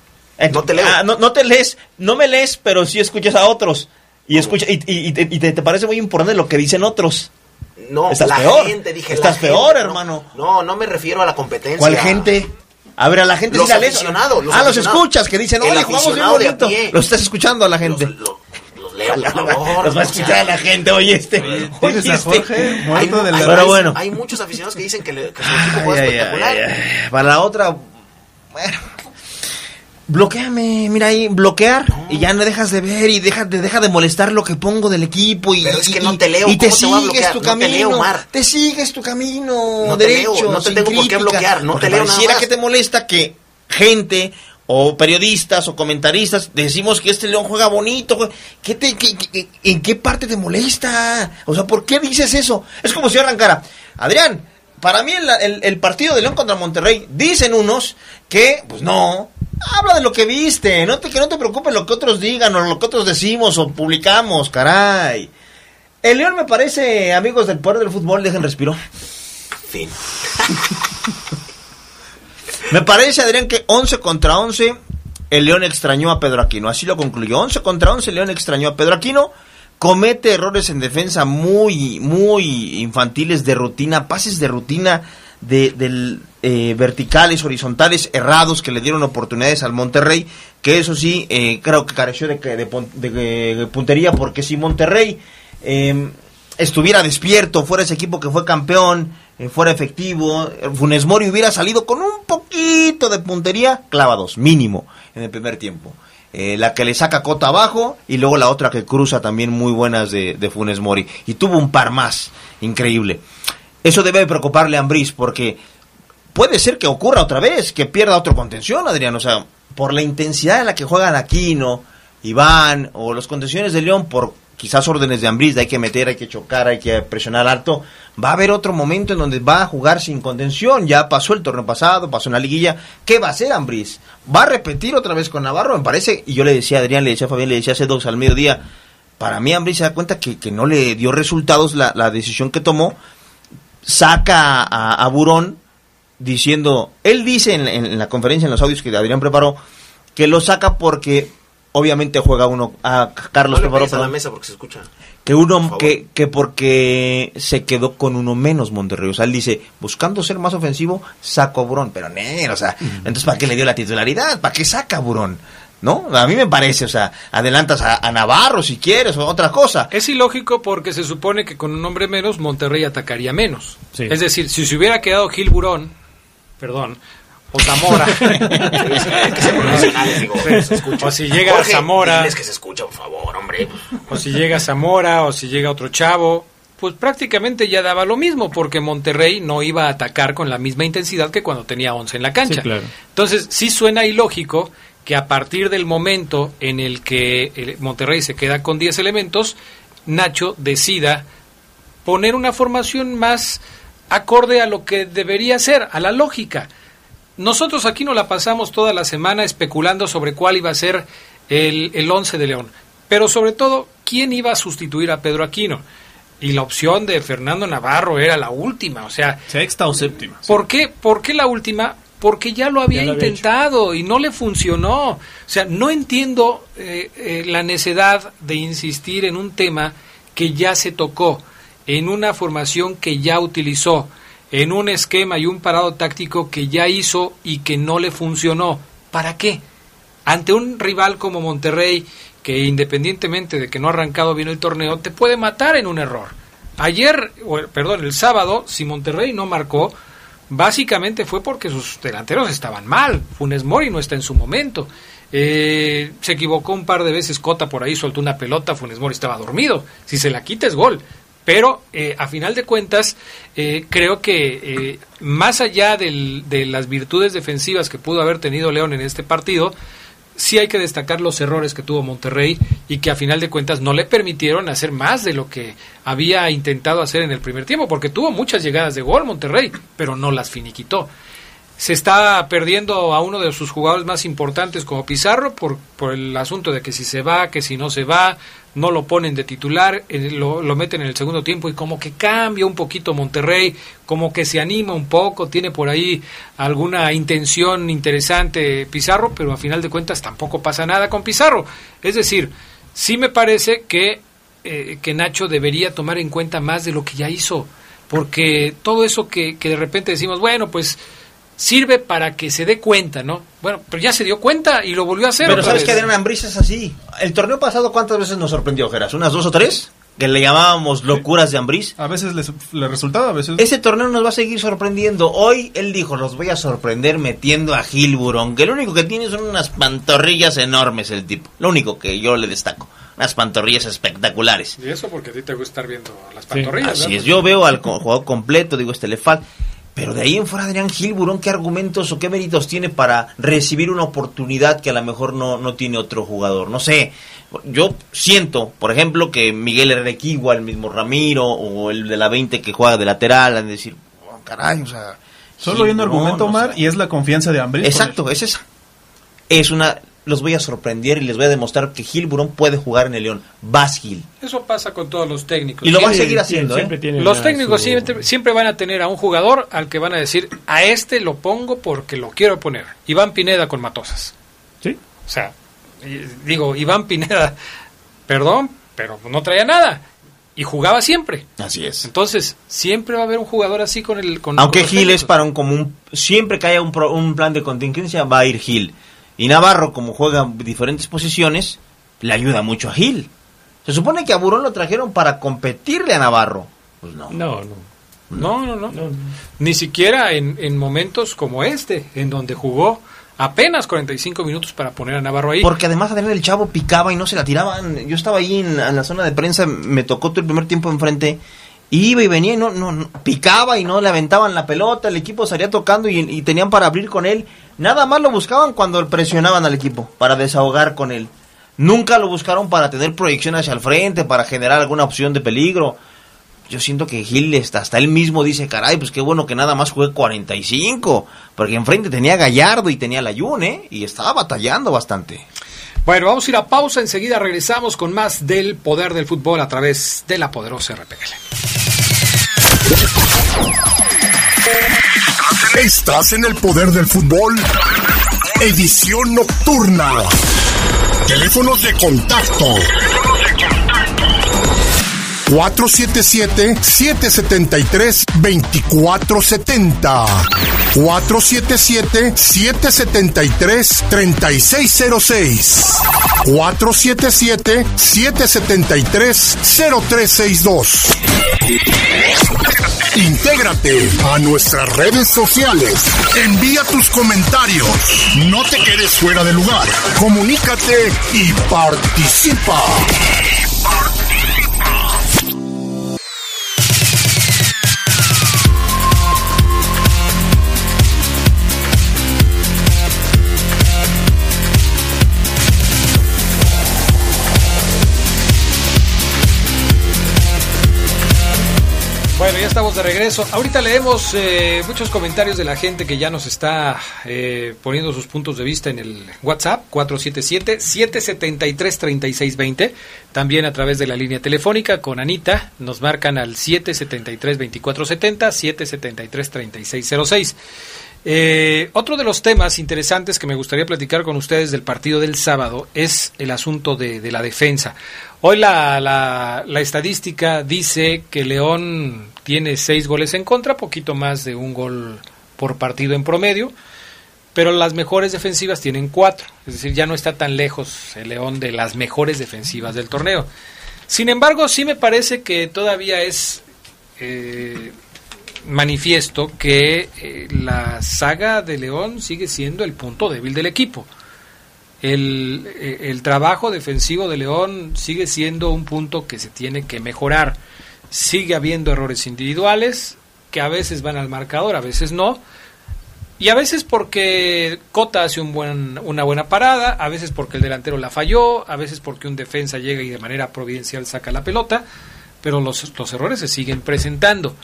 No te leo. Ah, no, no te lees, no me lees, pero sí escuchas a otros. Y escucha y, y- y te, y te- te parece muy importante lo que dicen otros. No, Estás la peor. gente, dije. Estás la peor, gente, no, hermano. No, no me refiero a la competencia. ¿Cuál gente? A ver, a la gente Los sí la lees. aficionados, los ah, los escuchas que dicen, oye, jugamos bien bonito. Los estás escuchando a la gente. Los, los- los leo, por favor. Los va a escuchar a la gente, oye, este. Oye, a este. Jorge Hay, muerto de la hay- Pero bueno. hay muchos aficionados que dicen que, le- que su Ay, equipo juega ay, espectacular. ay, ay. Para la otra, bueno. Bloqueame, mira ahí, bloquear y ya no dejas de ver y deja de, deja de molestar lo que pongo del equipo y, Pero es que y- no te leo, y te ¿cómo te sigues tu No te camino, te sigues tu camino No te derecho, leo, no te tengo por qué bloquear, no te leo nada más. que te molesta que gente o periodistas o comentaristas decimos que este León juega bonito, ¿Qué te, qué- qué- ¿en qué parte te molesta? O sea, ¿por qué dices eso? Es como si arrancara, Adrián, para mí el, el- el partido de León contra Monterrey, dicen unos que, pues no, habla de lo que viste, no te, que no te preocupes lo que otros digan o lo que otros decimos o publicamos, caray. El León me parece, amigos del poder del fútbol, dejen respiro. Fin. Me parece, Adrián, que 11 contra 11, el León extrañó a Pedro Aquino. Así lo concluyó. 11 contra 11, el León extrañó a Pedro Aquino. Comete errores en defensa muy, muy infantiles de rutina, pases de rutina de, eh, verticales, horizontales, errados que le dieron oportunidades al Monterrey. Que eso sí, eh, creo que careció de, de puntería, porque si Monterrey eh, estuviera despierto, fuera ese equipo que fue campeón, eh, fuera efectivo, eh, Funes Mori hubiera salido con un poquito de puntería, clava dos, mínimo, en el primer tiempo. Eh, la que le saca Cota abajo y luego la otra que cruza también muy buenas de Funes Mori. Y tuvo un par más, increíble. Eso debe preocuparle a Ambriz porque puede ser que ocurra otra vez, que pierda otro contención, Adrián. O sea, por la intensidad en la que juegan Aquino, Iván o los contenciones de León, por quizás órdenes de Ambriz, de hay que meter, hay que chocar, hay que presionar alto, va a haber otro momento en donde va a jugar sin contención. Ya pasó el torneo pasado, pasó en la liguilla. ¿Qué va a hacer Ambriz? ¿Va a repetir otra vez con Navarro? Me parece, y yo le decía a Adrián, le decía a Fabián, le decía hace dos al mediodía, para mí Ambriz se da cuenta que, que no le dio resultados la, la decisión que tomó, saca a, a Burón diciendo, él dice en, en la conferencia, en los audios que Adrián preparó, que lo saca porque obviamente juega uno, a Carlos No le preparó, pegues a la mesa porque se escucha. que uno que, que porque se quedó con uno menos Monterrey. O sea, él dice, buscando ser más ofensivo, saco a Burón. Pero, ne, o sea, entonces ¿para qué le dio la titularidad? ¿Para qué saca a Burón? ¿No? A mí me parece, o sea, adelantas a, a Navarro si quieres o otra cosa. Es ilógico porque se supone que con un hombre menos Monterrey atacaría menos. Es decir, si se hubiera quedado Gil Burón, perdón, o Zamora, que sean profesionales, digo, se escucha. o si llega Jorge, Zamora, diles que se escucha, por favor, hombre. o si llega Zamora, o si llega otro chavo, pues prácticamente ya daba lo mismo porque Monterrey no iba a atacar con la misma intensidad que cuando tenía 11 en la cancha. Sí, claro. Entonces, sí suena ilógico que a partir del momento en el que el Monterrey se queda con 10 elementos, Nacho decida poner una formación más acorde a lo que debería ser, a la lógica. Nosotros aquí nos la pasamos toda la semana especulando sobre cuál iba a ser el, el 11 de León, pero sobre todo, quién iba a sustituir a Pedro Aquino. Y la opción de Fernando Navarro era la última, o sea... Sexta o séptima. ¿Por qué, ¿Por qué la última? Porque ya lo había Ya lo había intentado y no le funcionó. O sea, no entiendo eh, eh, la necesidad de insistir en un tema que ya se tocó, en una formación que ya utilizó, en un esquema y un parado táctico que ya hizo y que no le funcionó. ¿Para qué? Ante un rival como Monterrey, que independientemente de que no ha arrancado bien el torneo, te puede matar en un error. Ayer, o, perdón, el sábado, si Monterrey no marcó, básicamente fue porque sus delanteros estaban mal. Funes Mori no está en su momento. Eh, se equivocó un par de veces Cota por ahí, soltó una pelota, Funes Mori estaba dormido. Si se la quita es gol. Pero eh, a final de cuentas, eh, creo que eh, más allá de las virtudes defensivas que pudo haber tenido León en este partido, sí hay que destacar los errores que tuvo Monterrey y que a final de cuentas no le permitieron hacer más de lo que había intentado hacer en el primer tiempo, porque tuvo muchas llegadas de gol Monterrey, pero no las finiquitó. Se está perdiendo a uno de sus jugadores más importantes como Pizarro por, por el asunto de que si se va, que si no se va, no lo ponen de titular, eh, lo, lo meten en el segundo tiempo y como que cambia un poquito Monterrey, como que se anima un poco, tiene por ahí alguna intención interesante Pizarro, pero a final de cuentas tampoco pasa nada con Pizarro. Es decir, sí me parece que, eh, que Nacho debería tomar en cuenta más de lo que ya hizo, porque todo eso que, que de repente decimos, bueno, pues sirve para que se dé cuenta, ¿no? Bueno, pero ya se dio cuenta y lo volvió a hacer. Pero sabes vez. que Adrián Ambriz es así. El torneo pasado, ¿cuántas veces nos sorprendió, Geras? ¿Unas dos o tres? que le llamábamos locuras de Ambriz. A veces le, le resultaba, a veces... Ese torneo nos va a seguir sorprendiendo. Hoy él dijo, los voy a sorprender metiendo a Gilburón, que lo único que tiene son unas pantorrillas enormes el tipo. Lo único que yo le destaco. Unas pantorrillas espectaculares. Y eso porque a ti te gusta estar viendo las pantorrillas. Así es, yo veo al jugador completo, digo, este le falta. Pero de ahí en fuera, Adrián Gilburón, ¿qué argumentos o qué méritos tiene para recibir una oportunidad que a lo mejor no, no tiene otro jugador? No sé, yo siento, por ejemplo, que Miguel Herrequigua, el mismo Ramiro, o el de la 20 que juega de lateral, han de decir, oh, caray, o sea... Solo hay un argumento, o sea, Omar, y es la confianza de Ambriz. Exacto, es esa. Es una... Los voy a sorprender y les voy a demostrar que Gilburón puede jugar en el León. Vas Gil. Eso pasa con todos los técnicos. Y lo va a seguir haciendo, siempre ¿eh? Los técnicos su- siempre, siempre van a tener a un jugador al que van a decir, a este lo pongo porque lo quiero poner. Iván Pineda con Matosas. Sí. O sea, digo, Iván Pineda, perdón, pero no traía nada. Y jugaba siempre. Así es. Entonces, siempre va a haber un jugador así con el... Con, Aunque con Gil es para un común, siempre que haya un, pro- un plan de contingencia va a ir Gil. Y Navarro, como juega en diferentes posiciones, le ayuda mucho a Gil. Se supone que a Burón lo trajeron para competirle a Navarro. Pues no. No, no. No, no, no. Ni siquiera en, en momentos como este, en donde jugó apenas 45 minutos para poner a Navarro ahí. Porque además Adrián el Chavo picaba y no se la tiraban. Yo estaba ahí en, en la zona de prensa, me tocó todo el primer tiempo enfrente. Iba y venía y no, no, no- picaba y no le aventaban la pelota, el equipo salía tocando y, y tenían para abrir con él. Nada más lo buscaban cuando presionaban al equipo, para desahogar con él. Nunca lo buscaron para tener proyección hacia el frente, para generar alguna opción de peligro. Yo siento que Gil hasta, él mismo dice, caray, pues qué bueno que nada más juegue 45, porque enfrente tenía Gallardo y tenía Layun, ¿eh? Y estaba batallando bastante. Bueno, vamos a ir a pausa, enseguida regresamos con más del poder del fútbol a través de la poderosa RPL. Estás en el poder del fútbol. Edición nocturna. Teléfonos de contacto. 477-773-2470. 477-773-3606. 477-773-0362. Intégrate a nuestras redes sociales. Envía tus comentarios. No te quedes fuera de lugar. Comunícate y participa. De regreso. Ahorita leemos eh, muchos comentarios de la gente que ya nos está eh, poniendo sus puntos de vista en el WhatsApp 477-773-3620. También a través de la línea telefónica con Anita nos marcan al 773-2470, 773-3606. Eh, otro de los temas interesantes que me gustaría platicar con ustedes del partido del sábado es el asunto de, la defensa. Hoy la, la estadística dice que León tiene seis goles en contra, poquito más de un gol por partido en promedio, pero las mejores defensivas tienen cuatro, es decir, ya no está tan lejos el León de las mejores defensivas del torneo. Sin embargo, sí me parece que todavía es eh, manifiesto que eh, la saga de León sigue siendo el punto débil del equipo. Eh, el trabajo defensivo de León sigue siendo un punto que se tiene que mejorar. Sigue habiendo errores individuales que a veces van al marcador, a veces no. Y a veces porque Cota hace un buen, una buena parada, a veces porque el delantero la falló, a veces porque un defensa llega y de manera providencial saca la pelota, pero los, los errores se siguen presentando.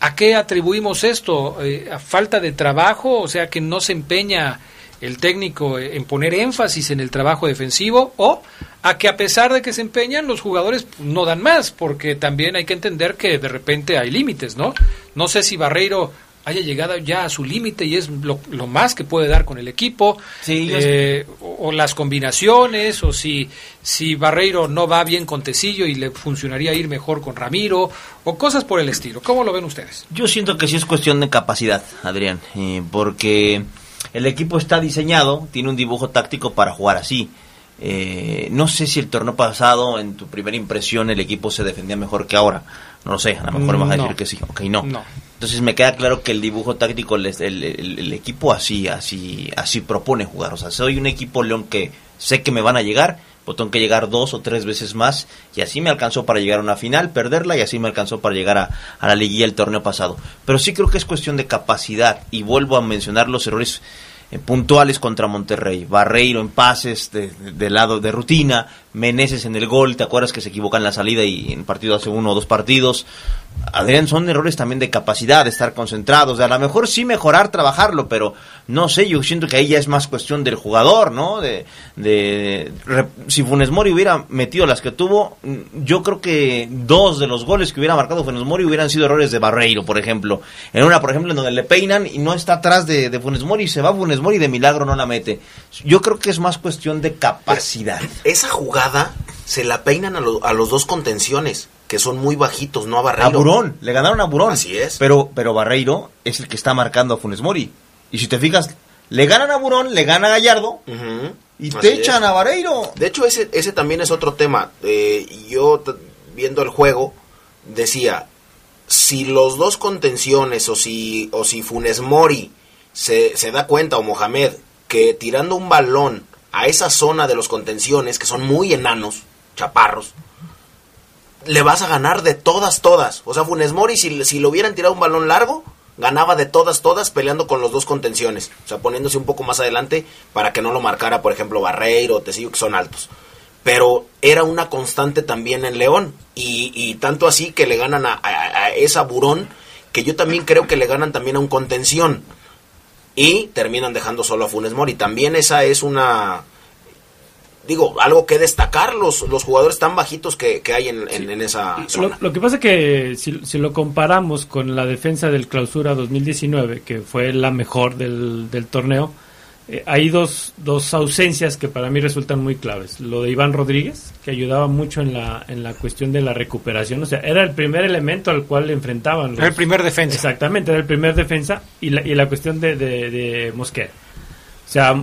¿A qué atribuimos esto? Eh, ¿A falta de trabajo? O sea, que no se empeña el técnico en poner énfasis en el trabajo defensivo o a que a pesar de que se empeñan los jugadores no dan más porque también hay que entender que de repente hay límites, ¿no? No sé si Barreiro haya llegado ya a su límite y es lo, lo, más que puede dar con el equipo Sí, eh, o, o, las combinaciones o si si Barreiro no va bien con Tecillo y le funcionaría ir mejor con Ramiro o cosas por el estilo. ¿Cómo lo ven ustedes? Yo siento que sí es cuestión de capacidad, Adrián, eh, porque el equipo está diseñado, tiene un dibujo táctico para jugar así. Eh, no sé si el torneo pasado, en tu primera impresión, el equipo se defendía mejor que ahora. No lo sé, a lo mejor me vas a No. decir que sí. Ok, no. No. Entonces me queda claro que el dibujo táctico, el, el- el- el equipo así, así, así propone jugar. O sea, soy un equipo León que sé que me van a llegar, pero tengo que llegar dos o tres veces más y así me alcanzó para llegar a una final, perderla y así me alcanzó para llegar a, a la liguilla el torneo pasado. Pero sí creo que es cuestión de capacidad y vuelvo a mencionar los errores puntuales contra Monterrey. Barreiro en pases de, de- de lado de rutina, Meneses en el gol, ¿te acuerdas que se equivoca en la salida y en partido hace uno o dos partidos? Adrián, son errores también de capacidad, de estar concentrados, de a lo mejor sí mejorar, trabajarlo, pero no sé, yo siento que ahí ya es más cuestión del jugador, ¿no? De, si Funes Mori hubiera metido las que tuvo, yo creo que dos de los goles que hubiera marcado Funes Mori hubieran sido errores de Barreiro, por ejemplo. En una, por ejemplo, en donde le peinan y no está atrás de, de Funes Mori, se va Funes Mori y de milagro no la mete. Yo creo que es más cuestión de capacidad. Esa jugada se la peinan a, lo- a los dos contenciones, que son muy bajitos, no a Barreiro. A Burón, le ganaron a Burón. Así es. Pero, pero Barreiro es el que está marcando a Funes Mori. Y si te fijas, le ganan a Burón, le gana a Gallardo y Así te echan a Barreiro. De hecho, ese, ese también es otro tema. Eh, yo, viendo el juego, decía, si los dos contenciones o si, o si Funes Mori se, se da cuenta, o Mohamed, que tirando un balón a esa zona de los contenciones, que son muy enanos, chaparros, le vas a ganar de todas, todas. O sea, Funes Mori, si, si le hubieran tirado un balón largo, ganaba de todas, todas peleando con los dos contenciones. O sea, poniéndose un poco más adelante para que no lo marcara, por ejemplo, Barreiro o Tecillo, que son altos. Pero era una constante también en León. Y, y tanto así que le ganan a- a esa Burón, que yo también creo que le ganan también a un contención. Y terminan dejando solo a Funes Mori. También esa es una digo, algo que destacar, los, los jugadores tan bajitos que, que hay en, en- en esa zona. lo que pasa que si, si lo comparamos con la defensa del Clausura 2019, que fue la mejor del, del torneo, eh, hay dos, dos ausencias que para mí resultan muy claves. Lo de Iván Rodríguez, que ayudaba mucho en la, en la cuestión de la recuperación, o sea, era el primer elemento al cual le enfrentaban. los- Era el primer defensa. Exactamente, era el primer defensa y la, y la cuestión de, de, de Mosquera. O sea,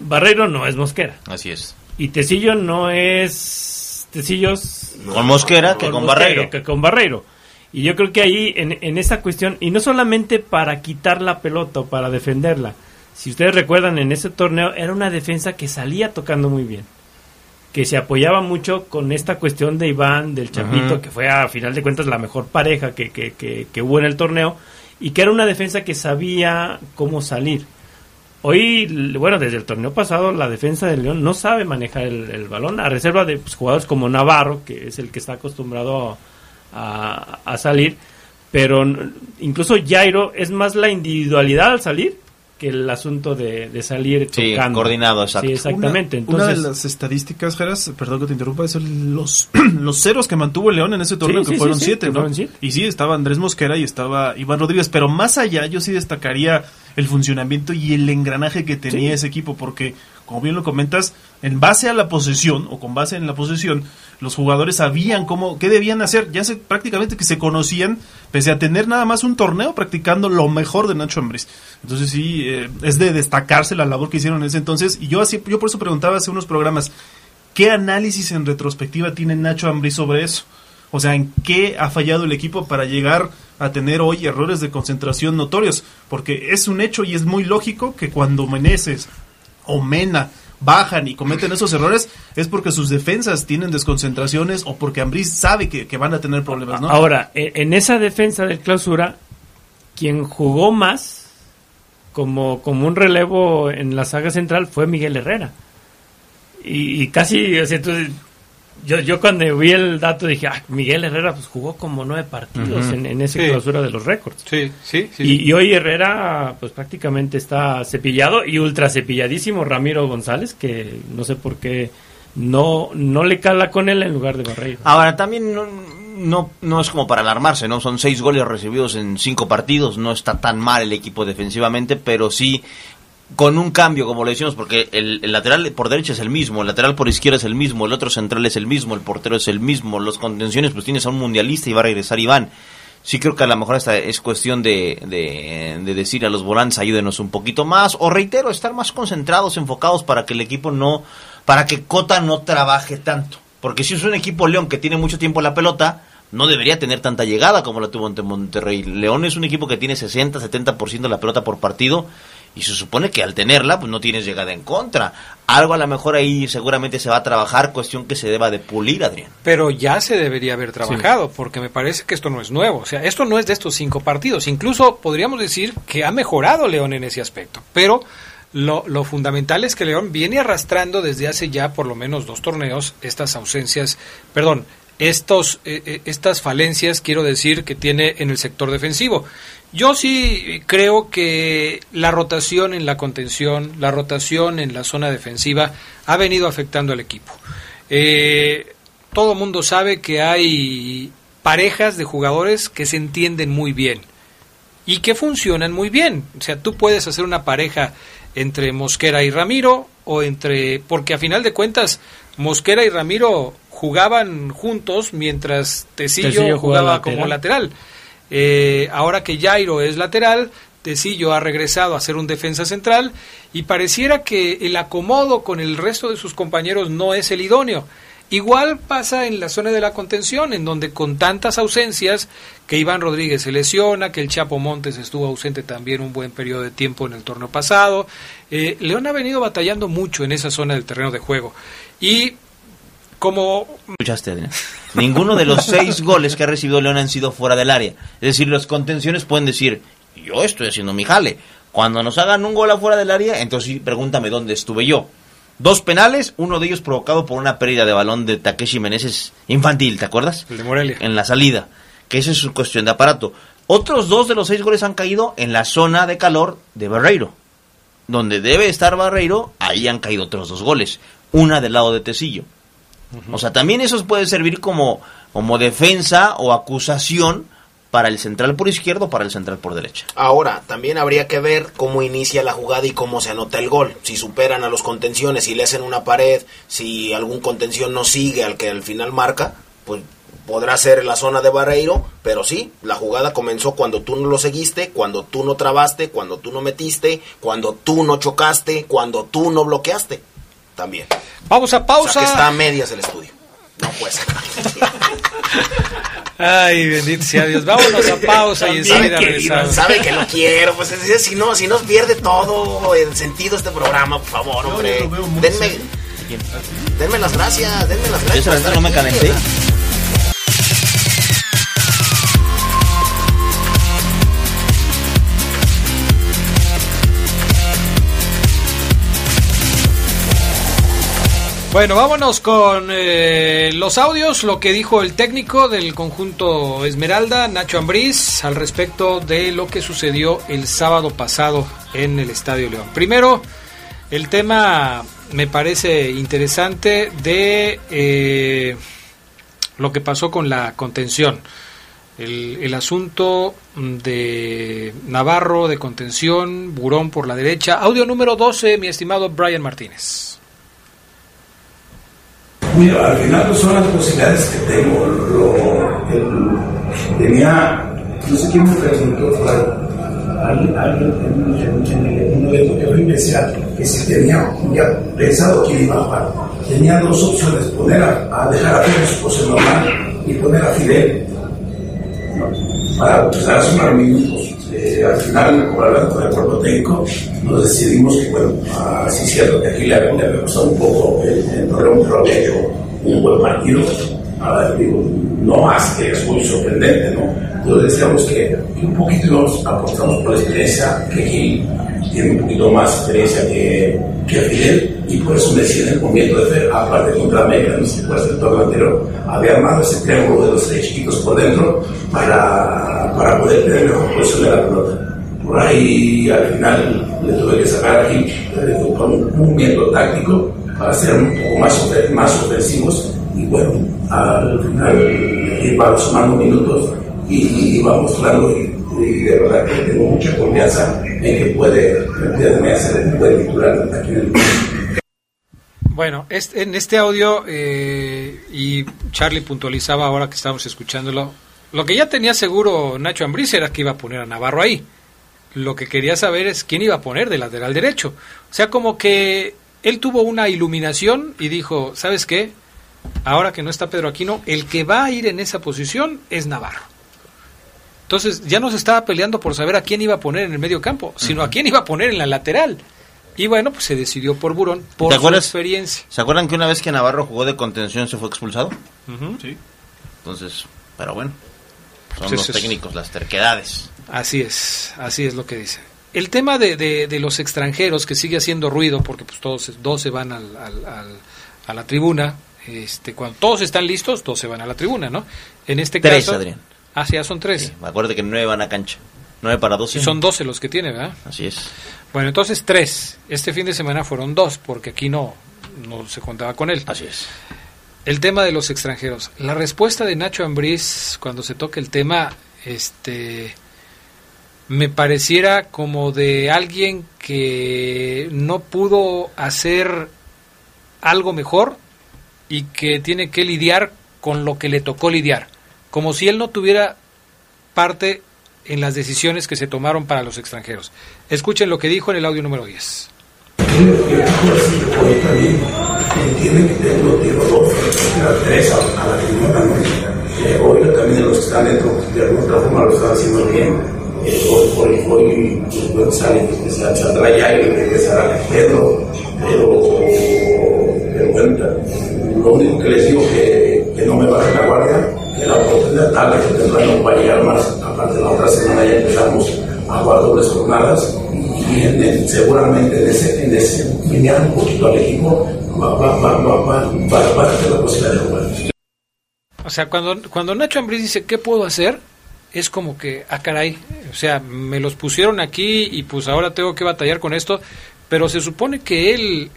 Barreiro no es Mosquera. Así es. Y Tecillo no es Tecillos Con Mosquera que con Mosquera, Barreiro. que con Barreiro. Y yo creo que ahí, en, en esa cuestión, y no solamente para quitar la pelota o para defenderla, si ustedes recuerdan, en ese torneo era una defensa que salía tocando muy bien. Que se apoyaba mucho con esta cuestión de Iván, del Chapito, que fue a final de cuentas la mejor pareja que, que, que, que hubo en el torneo, y que era una defensa que sabía cómo salir. Hoy, bueno, desde el torneo pasado, la defensa del León no sabe manejar el, el balón, a reserva de pues, jugadores como Navarro, que es el que está acostumbrado a, a salir, pero incluso Jairo es más la individualidad al salir que el asunto de, de salir Sí, tocando. coordinado, exacto. Sí, exactamente. Una, de las estadísticas, Geras, perdón que te interrumpa, es el- los, los ceros que mantuvo el León en ese torneo, Sí, que sí, fueron siete, que ¿no? fueron siete. Y sí, estaba Andrés Mosquera y estaba Iván Rodríguez, pero más allá yo sí destacaría el funcionamiento y el engranaje que tenía Sí. ese equipo, porque, como bien lo comentas, en base a la posesión, o con base en la posesión, los jugadores sabían cómo, qué debían hacer, ya se, prácticamente que se conocían, pese a tener nada más un torneo practicando lo mejor de Nacho Ambriz. Entonces sí, eh, es de destacarse la labor que hicieron en ese entonces, y yo así, yo por eso preguntaba hace unos programas, ¿qué análisis en retrospectiva tiene Nacho Ambriz sobre eso? O sea, ¿en qué ha fallado el equipo para llegar a tener hoy errores de concentración notorios? Porque es un hecho y es muy lógico que cuando Meneses o Mena bajan y cometen esos errores es porque sus defensas tienen desconcentraciones o porque Ambriz sabe que, que van a tener problemas, ¿no? Ahora, e- en esa defensa del clausura, quien jugó más como, como un relevo en la saga central fue Miguel Herrera. Y, casi, o sea, yo, yo cuando vi el dato dije, ah, Miguel Herrera pues jugó como nueve partidos en, en esa Sí. clausura de los récords. Sí, sí, sí. Y, y hoy Herrera pues prácticamente está cepillado y ultra cepilladísimo Ramiro González, que no sé por qué no, no le cala con él en lugar de Barreiro. Ahora, también no, no, no es como para alarmarse, ¿no? Son seis goles recibidos en cinco partidos, no está tan mal el equipo defensivamente, pero sí con un cambio, como le decimos, porque el, lateral por derecha es el mismo, el lateral por izquierda es el mismo, el otro central es el mismo, el portero es el mismo, los contenciones pues tienes a un mundialista y va a regresar Iván. Sí creo que a lo mejor esta es cuestión de, de, de decir a los volantes ayúdenos un poquito más, o reitero, estar más concentrados, enfocados para que el equipo no, para que Cota no trabaje tanto. Porque si es un equipo León que tiene mucho tiempo la pelota, no debería tener tanta llegada como la tuvo ante Monterrey. León es un equipo que tiene 60, 70% de la pelota por partido y se supone que al tenerla pues no tienes llegada en contra. Algo a lo mejor ahí seguramente se va a trabajar, cuestión que se deba de pulir, Adrián. Pero ya se debería haber trabajado, porque me parece que esto no es nuevo. O sea, esto no es de estos cinco partidos. Incluso podríamos decir que ha mejorado León en ese aspecto. Pero lo, lo, fundamental es que León viene arrastrando desde hace ya por lo menos dos torneos estas ausencias, perdón, estos, eh, eh, estas falencias, quiero decir, que tiene en el sector defensivo. Yo sí creo que la rotación en la contención, la rotación en la zona defensiva ha venido afectando al equipo. Eh, todo mundo sabe que hay parejas de jugadores que se entienden muy bien y que funcionan muy bien. O sea, tú puedes hacer una pareja entre Mosquera y Ramiro o entre porque a final de cuentas Mosquera y Ramiro jugaban juntos mientras Tecillo, Tecillo jugaba jugaba como lateral. lateral. Eh, ahora que Jairo es lateral, Tecillo ha regresado a ser un defensa central y pareciera que el acomodo con el resto de sus compañeros no es el idóneo. Igual pasa en la zona de la contención, en donde con tantas ausencias, que Iván Rodríguez se lesiona, que el Chapo Montes estuvo ausente también un buen periodo de tiempo en el torneo pasado, eh, León ha venido batallando mucho en esa zona del terreno de juego. Y como Escuchaste, Adrián. Ninguno de los seis goles que ha recibido León han sido fuera del área. Es decir, los contenciones pueden decir, yo estoy haciendo mi jale. Cuando nos hagan un gol afuera del área, entonces sí, pregúntame dónde estuve yo. Dos penales, uno de ellos provocado por una pérdida de balón de Takeshi Meneses infantil, ¿te acuerdas? el de Morelia. En la salida. Que eso es una cuestión de aparato. Otros dos de los seis goles han caído en la zona de calor de Barreiro. Donde debe estar Barreiro, ahí han caído otros dos goles. Una del lado de Tecillo. O sea, también eso puede servir como, como defensa o acusación para el central por izquierdo o para el central por derecha. Ahora, también habría que ver cómo inicia la jugada y cómo se anota el gol. Si superan a los contenciones, si le hacen una pared, si algún contención no sigue al que al final marca, pues podrá ser la zona de Barreiro, pero sí, la jugada comenzó cuando tú no lo seguiste, cuando tú no trabaste, cuando tú no metiste, cuando tú no chocaste, cuando tú no bloqueaste. También. Vamos a pausa. O sea que está a medias el estudio. No pues. Ay, bendito sea Dios. Vámonos a pausa y enseguida regresamos. Sabe que lo quiero, pues es- es- si no, si nos pierde todo el sentido este programa, por favor, hombre. muy Denme, serio. denme las gracias, denme las Yo gracias. no me calenté. Bueno, vámonos con eh, los audios, lo que dijo el técnico del conjunto Esmeralda, Nacho Ambriz, al respecto de lo que sucedió el sábado pasado en el Estadio León. Primero, el tema me parece interesante de eh, lo que pasó con la contención. El, el asunto de Navarro de contención, Burón por la derecha. Audio número 12, mi estimado Brian Martínez. Mira, al final no son las posibilidades que tengo. Lo, el- tenía, no sé quién me preguntó, alguien, alguien en, evento que que si tenía ya pensado quién iba a jugar. Tenía dos opciones, poner a, dejar a Pérez José normal y poner a Fidel para empezar a sumar minutos. Eh, al final, por hablar con el cuerpo técnico, nos decidimos que, bueno, ah, sí es cierto que aquí le, había- costado un poco el, Torreón, pero había hecho un buen partido. Ah, digo, no más que es muy sorprendente, ¿no? Entonces decíamos que un poquito nos apostamos por la experiencia que Gil tiene un poquito más experiencia que, que Fidel y por eso me decía en el momento de hacer, aparte contra América, no sé si fue el anterior, había armado ese triángulo de los tres chiquitos por dentro para, para poder tener mejor posición de la pelota. Por ahí al final le tuve que sacar aquí con un movimiento táctico para ser un poco más, más ofensivos y bueno, al final iba sumando minutos y iba mostrando y, y de verdad que tengo mucha confianza en que puede, puede ser un buen titular aquí en el Bueno, este- en este audio, eh, y Charlie puntualizaba ahora que estábamos escuchándolo, lo que ya tenía seguro Nacho Ambriz era que iba a poner a Navarro ahí. Lo que quería saber es quién iba a poner de lateral derecho. O sea, como que él tuvo una iluminación y dijo, ¿sabes qué? Ahora que no está Pedro Aquino, el que va a ir en esa posición es Navarro. Entonces ya no se estaba peleando por saber a quién iba a poner en el medio campo, sino a quién iba a poner en la lateral. Y bueno, pues se decidió por Burón, por ¿Te su experiencia. ¿Se acuerdan que una vez que Navarro jugó de contención se fue expulsado? Sí. Entonces, pero bueno, son Sí, los sí, sí. técnicos, las terquedades. Así es, así es lo que dice. El tema de, de- de los extranjeros que sigue haciendo ruido, porque pues todos dos se van al- al- al- a la tribuna, este, cuando todos están listos, dos se van a la tribuna, ¿no? En este Tres, caso... Adrián. Ah, sí, ya son tres. Acuérdate que nueve van a cancha. Nueve para doce. Y son doce los que tiene, ¿verdad? Así es. Bueno, entonces tres. Este fin de semana fueron dos, porque aquí no, no se contaba con él. Así es. El tema de los extranjeros. La respuesta de Nacho Ambriz cuando se toca el tema, este, me pareciera como de alguien que no pudo hacer algo mejor y que tiene que lidiar con lo que le tocó lidiar, como si él no tuviera parte en las decisiones que se tomaron para los extranjeros. Escuchen lo que dijo en el audio número 10. Hoy. Eh, también los están dentro, de alguna forma lo están haciendo bien. Eh, pues, saldrá ya y Pedro, pero, único que les digo que, no me baje la guardia, que la oportunidad tarde que tendrán no va a llegar más, aparte la otra semana ya empezamos a jugar dobles jornadas y en el- seguramente en ese, en ese un poquito al equipo va, va, va, va, va, va, a tener la posibilidad de jugar. O sea, cuando, cuando Nacho Ambriz dice, ¿qué puedo hacer? Es como que, ah, caray, o sea, me los pusieron aquí y pues ahora tengo que batallar con esto, pero se supone que él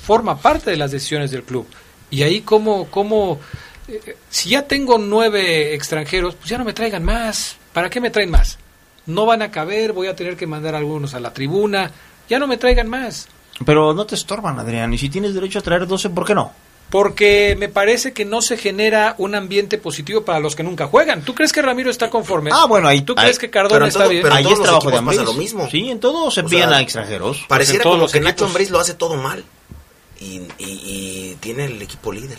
forma parte de las decisiones del club. Y ahí como, como eh, si ya tengo nueve extranjeros, pues ya no me traigan más. ¿Para qué me traen más? No van a caber, voy a tener que mandar algunos a la tribuna, ya no me traigan más. Pero no te estorban, Adrián. Y si tienes derecho a traer 12, ¿por qué no? Porque me parece que no se genera un ambiente positivo para los que nunca juegan. ¿Tú crees que Ramiro está conforme? Ah, bueno, ahí. ¿Tú ahí- crees que Cardona está bien? ahí es trabajo de pasa lo mismo. Sí, en todo se sea, a extranjeros. Pareciera como los que Nacho equipos. Ambriz lo hace todo mal. Y, y, y tiene el equipo líder.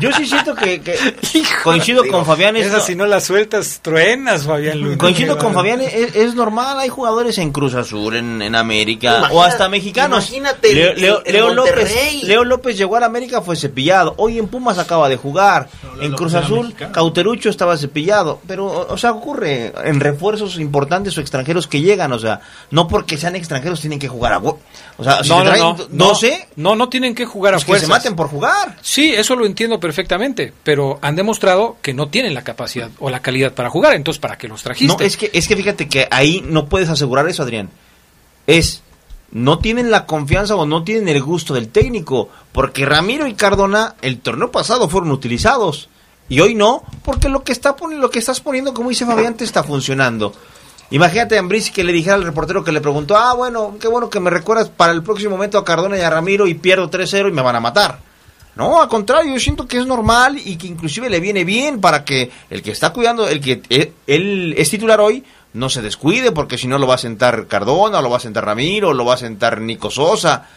Yo sí siento que, que coincido con Fabián. es Esa no- si no la sueltas, truenas, Fabián Luna. Coincido con Fabián, es, es normal, hay jugadores en Cruz Azul, en, en América, o hasta mexicanos. imagínate Leo, López. Leo López llegó a la América, fue cepillado. Hoy en Pumas acaba de jugar. en Cruz Azul. Cauterucho estaba cepillado. Pero, o o sea, ocurre en refuerzos importantes o extranjeros que llegan. O sea, no porque sean extranjeros tienen que jugar a... O sea, si no, no, traen no, do- no, 12, no, no tienen que jugar a pues que se fuerzas. maten por jugar. Sí, eso lo entiendo perfectamente, pero han demostrado que no tienen la capacidad o la calidad para jugar, entonces ¿para qué los trajiste? No, es que, es que fíjate que ahí no puedes asegurar eso, Adrián. Es, no tienen la confianza o no tienen el gusto del técnico, porque Ramiro y Cardona el torneo pasado fueron utilizados y hoy no, porque lo que está lo que estás poniendo, como dice Fabián, te está funcionando. Imagínate a Ambriz que le dijera al reportero que le preguntó, ah, bueno, qué bueno que me recuerdas para el próximo momento a Cardona y a Ramiro y pierdo 3-0 y me van a matar. No, al contrario, yo siento que es normal y que inclusive le viene bien para que el que está cuidando, el que eh, él es titular hoy, no se descuide, porque si no lo va a sentar Cardona, lo va a sentar Ramiro, lo va a sentar Nico Sosa.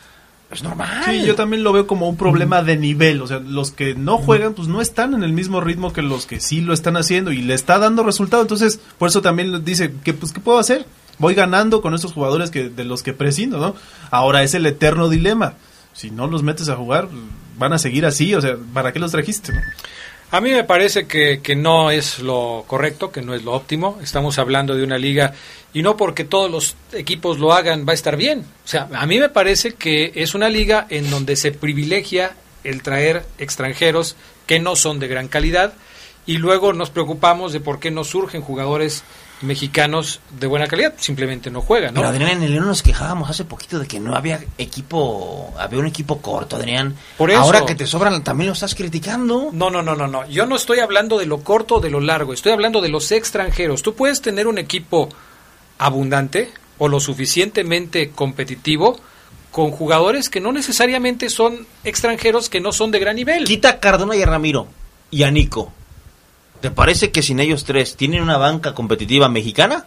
Es normal. Sí, yo también lo veo como un problema de nivel. O sea, los que no juegan, pues no están en el mismo ritmo que los que sí lo están haciendo y le está dando resultado. Entonces, por eso también dice que, pues, ¿qué puedo hacer? Voy ganando con estos jugadores que de los que prescindo, ¿no? Ahora es el eterno dilema. Si no los metes a jugar, van a seguir así. O sea, ¿para qué los trajiste? A mí me parece que, que no es lo correcto, que no es lo óptimo. Estamos hablando de una liga y no porque todos los equipos lo hagan va a estar bien. O sea, a mí me parece que es una liga en donde se privilegia el traer extranjeros que no son de gran calidad y luego nos preocupamos de por qué no surgen jugadores mexicanos de buena calidad, simplemente no juegan, ¿no? Pero Adrián, en el León nos quejábamos hace poquito de que no había equipo, había un equipo corto, Adrián. Por eso- Ahora que te sobran, también lo estás criticando. No, no, no, no, no. Yo no estoy hablando de lo corto o de lo largo. Estoy hablando de los extranjeros. Tú puedes tener un equipo abundante o lo suficientemente competitivo con jugadores que no necesariamente son extranjeros, que no son de gran nivel. Quita a Cardona y a Ramiro y a Nico. ¿Te parece que sin ellos tres tienen una banca competitiva mexicana?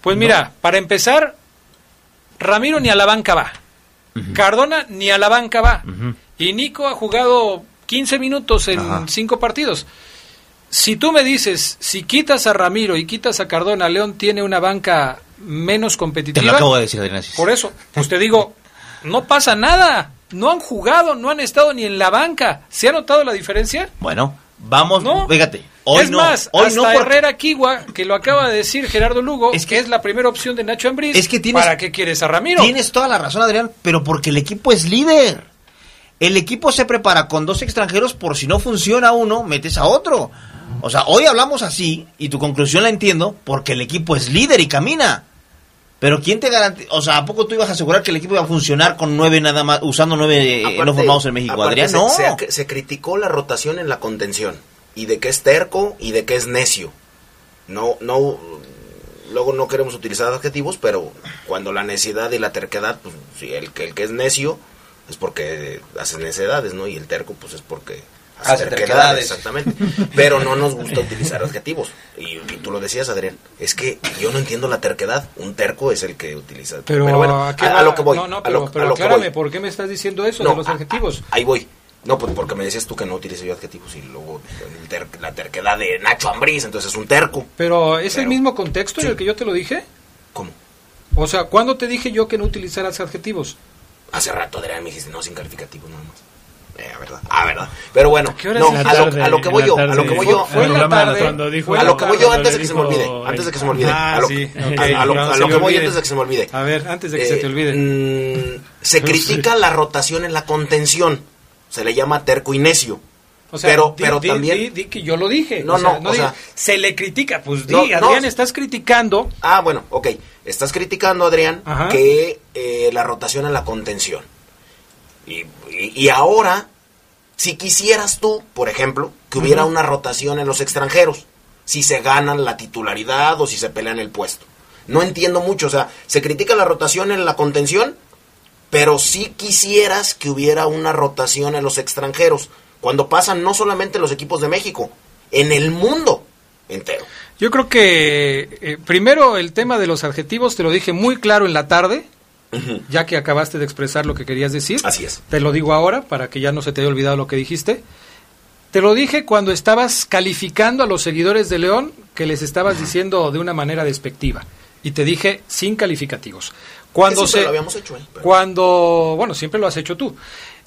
Pues mira, para empezar, Ramiro ni a la banca va. Cardona ni a la banca va. Y Nico ha jugado 15 minutos en Ajá. cinco partidos. Si tú me dices, si quitas a Ramiro y quitas a Cardona, León tiene una banca menos Te competitiva. lo acabo de decir, Adrián. Por eso, pues te digo, no pasa nada. No han jugado, no han estado ni en la banca. ¿Se ha notado la diferencia? Bueno, vamos, No. fíjate. Hoy es no, más, hoy hasta no porque- Herrera Kiwa, que lo acaba de decir Gerardo Lugo, es que es la primera opción de Nacho Ambriz. Es que tienes- ¿Para qué quieres a Ramiro? Tienes toda la razón, Adrián, pero porque el equipo es líder. El equipo se prepara con dos extranjeros por si no funciona uno, metes a otro. O sea, hoy hablamos así y tu conclusión la entiendo porque el equipo es líder y camina. Pero ¿quién te garantiza? O sea, ¿a poco tú ibas a asegurar que el equipo iba a funcionar con nueve nada más, usando nueve eh, no formados en México, aparte Adrián? se, No. se- se criticó la rotación en la contención y de que es terco y de que es necio. No, no, luego no queremos utilizar adjetivos, pero cuando la necedad y la terquedad, pues sí, el que el que es necio es porque hace necedades, ¿no? Y el terco, pues es porque hace, Hace terquedades, exactamente. Pero no nos gusta utilizar adjetivos. Y, y tú lo decías, Adrián, es que yo no entiendo la terquedad. Un terco es el que utiliza. Pero, bueno, ¿a, qué a, a va? lo que voy. No, no, a pero, lo- a pero lo que aclárame, voy. ¿por qué me estás diciendo eso No, de los a- adjetivos? Ahí voy. No, pues porque me decías tú que no utilice yo adjetivos y luego el ter- la terquedad de Nacho Ambriz, entonces es un terco. Pero, ¿es el Pero- mismo contexto en el que yo te lo dije? ¿Cómo? O sea, ¿cuándo te dije yo que no utilizaras adjetivos? Hace rato, Adrián, me dijiste, no, sin calificativo nada más. Eh, a verdad, ah, verdad. Pero bueno, no, a lo, a lo que voy yo, a lo que voy yo, fue la tarde, cuando dijo- a lo que voy yo antes de que se me olvide, antes de que se me olvide, Ah, a lo, a- a no a se que voy antes de que se me olvide. A ver, antes de que se Eh, te olvide. mm, se critica la rotación en la contención, se le llama terco y necio. O sea, pero, di- pero di- también di- di que yo lo dije. No, o sea, no, o digas, sea- se le critica. Pues di, No, no. Adrián, estás criticando. Ah, bueno, ok. Estás criticando, Adrián, Ajá. que eh, la rotación en la contención. Y, y- y ahora, si quisieras tú, por ejemplo, que hubiera una rotación en los extranjeros, si se ganan la titularidad o si se pelean el puesto. No entiendo mucho, o sea, se critica la rotación en la contención, pero si quisieras que hubiera una rotación en los extranjeros, cuando pasan no solamente los equipos de México, en el mundo entero. Yo creo que eh, primero el tema de los adjetivos te lo dije muy claro en la tarde, ya que acabaste de expresar lo que querías decir. Así es. Te lo digo ahora para que ya no se te haya olvidado lo que dijiste. Te lo dije cuando estabas calificando a los seguidores de León que les estabas diciendo de una manera despectiva. Y te dije sin calificativos. Cuando se lo habíamos hecho, ¿eh? Pero- cuando bueno, siempre lo has hecho tú.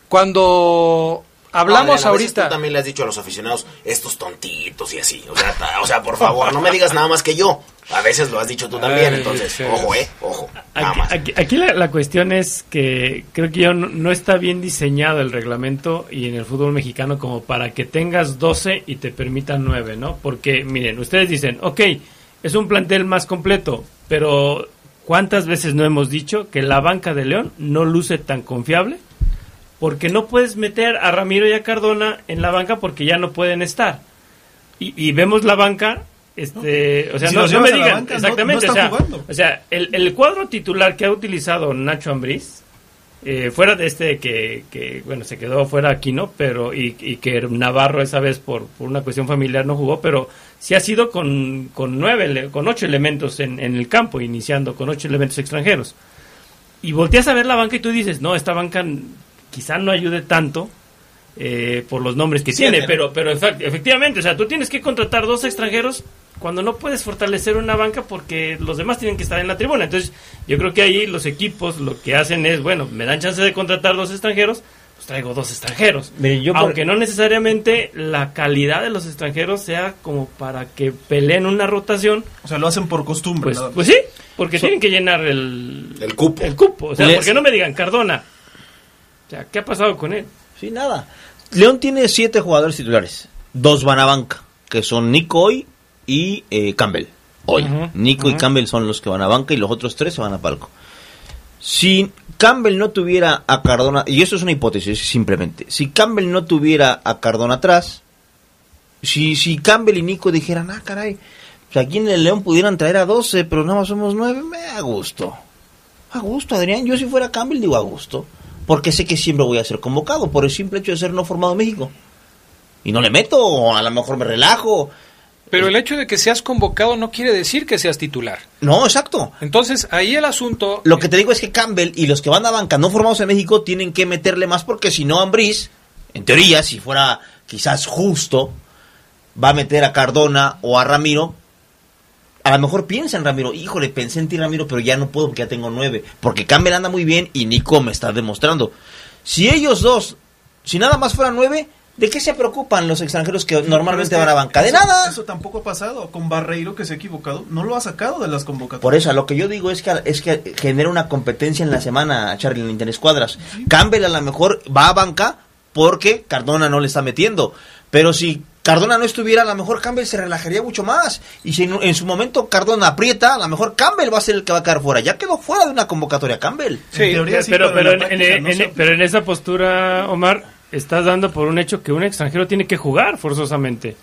Cuando hablamos No, ahorita Tú también le has dicho a los aficionados, estos tontitos y así. O sea, ta- o sea, por favor, no me digas nada más que yo. A veces lo has dicho tú también, Ay, entonces, sí. ojo, eh, ojo. Nada Aquí, más. aquí- aquí la, la cuestión es que creo que yo no, no está bien diseñado el reglamento y en el fútbol mexicano como para que tengas 12 y te permitan 9, ¿no? Porque, miren, ustedes dicen, ok, es un plantel más completo, pero ¿cuántas veces no hemos dicho que la banca de León no luce tan confiable? Porque no puedes meter a Ramiro y a Cardona en la banca porque ya no pueden estar. Y, y vemos la banca, este, o sea, Si no, me digan banca, exactamente, no o sea, están jugando. o sea, el, el cuadro titular que ha utilizado Nacho Ambriz, eh, fuera de este que, que, bueno, se quedó fuera aquí, ¿no? Pero, y, y que Navarro esa vez por, por una cuestión familiar no jugó, pero sí ha sido con, con nueve, con ocho elementos en, en el campo, iniciando con ocho elementos extranjeros. Y volteas a ver la banca y tú dices, no, esta banca quizá no ayude tanto eh, por los nombres que tiene, pero, pero efectivamente, o sea, tú tienes que contratar dos extranjeros cuando no puedes fortalecer una banca porque los demás tienen que estar en la tribuna. Entonces, yo creo que ahí los equipos lo que hacen es, bueno, me dan chance de contratar dos extranjeros, pues traigo dos extranjeros. Miren, yo por- Aunque no necesariamente la calidad de los extranjeros sea como para que peleen una rotación. O sea, lo hacen por costumbre. Pues, nada más. pues sí, porque tienen que llenar el, El cupo. el cupo. O sea, porque no me digan Cardona. O sea, ¿qué ha pasado con él? Sí, nada. León tiene siete jugadores titulares. Dos van a banca, que son Nico hoy y eh, Campbell. Hoy. Nico y. Campbell son los que van a banca y los otros tres se van a palco. Si Campbell no tuviera a Cardona, y eso es una hipótesis simplemente, si Campbell no tuviera a Cardona atrás, si, si Campbell y Nico dijeran, ah, caray, pues aquí en el León pudieran traer a 12, pero nada más somos 9, me a gusto. A gusto, Adrián. Yo si fuera Campbell digo a gusto. Porque sé que siempre voy a ser convocado por el simple hecho de ser no formado en México. Y no le meto, o a lo mejor me relajo. Pero el hecho de que seas convocado no quiere decir que seas titular. No, exacto. Entonces, ahí el asunto... Lo que te digo es que Campbell y los que van a banca no formados en México tienen que meterle más porque si no, Ambriz, en teoría, si fuera quizás justo, va a meter a Cardona o a Ramiro. A lo mejor piensa en Ramiro, híjole, pensé en ti Ramiro, pero ya no puedo porque ya tengo nueve. Porque Campbell anda muy bien y Nico me está demostrando. Si ellos dos, si nada más fueran nueve, ¿De qué se preocupan los extranjeros que normalmente van a banca? De nada. Eso tampoco ha pasado. Con Barreiro, que se ha equivocado, no lo ha sacado de las convocatorias. Por eso, lo que yo digo es que, es que genera una competencia en la semana, Charlie, en Interescuadras. Campbell a lo mejor va a banca porque Cardona no le está metiendo. Pero si Cardona no estuviera, a lo mejor Campbell se relajaría mucho más. Y si en, en, su momento Cardona aprieta, a lo mejor Campbell va a ser el que va a quedar fuera. Ya quedó fuera de una convocatoria Campbell. Sí, en teoría, sí pero, pero, pero, en, en, no pero en esa postura, Omar estás dando por un hecho que un extranjero tiene que jugar forzosamente.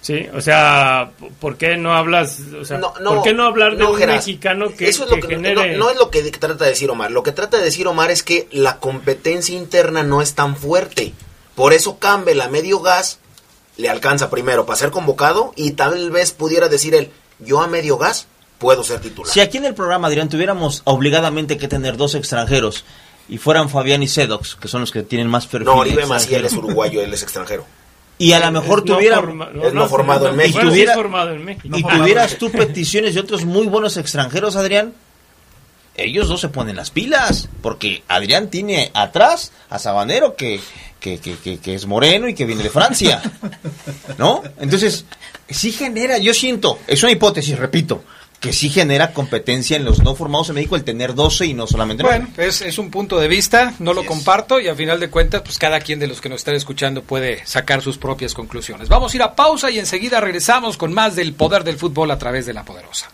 Sí, o sea, ¿por qué no hablas, o sea, no, no, ¿por qué no hablar de no, un Geras, mexicano que, eso es lo que que genere... no, es lo que trata de decir Omar, lo que trata de decir Omar es que la competencia interna no es tan fuerte. Por eso Campbell a medio gas le alcanza primero para ser convocado y tal vez pudiera decir él, yo a medio gas puedo ser titular. Si aquí en el programa, Adrián, tuviéramos obligadamente que tener dos extranjeros y fueran Fabián y Sedox, que son los que tienen más perfil. No, Oribe Maciel es uruguayo, él es extranjero. Y a lo mejor tuviera no es no formado en México. Y, tuviera, formado en México. y tuvieras tú peticiones de otros muy buenos extranjeros, Adrián, ellos dos se ponen las pilas, porque Adrián tiene atrás a Sabanero que, que, que, que, que es moreno y que viene de Francia, ¿no? Entonces, sí genera, yo siento, es una hipótesis, repito, que sí genera competencia en los no formados en México el tener 12 y no solamente Bueno, es, es, un punto de vista, no lo comparto y a final de cuentas, pues cada quien de los que nos están escuchando puede sacar sus propias conclusiones. Vamos a ir a pausa y enseguida regresamos con más del poder del fútbol a través de la poderosa.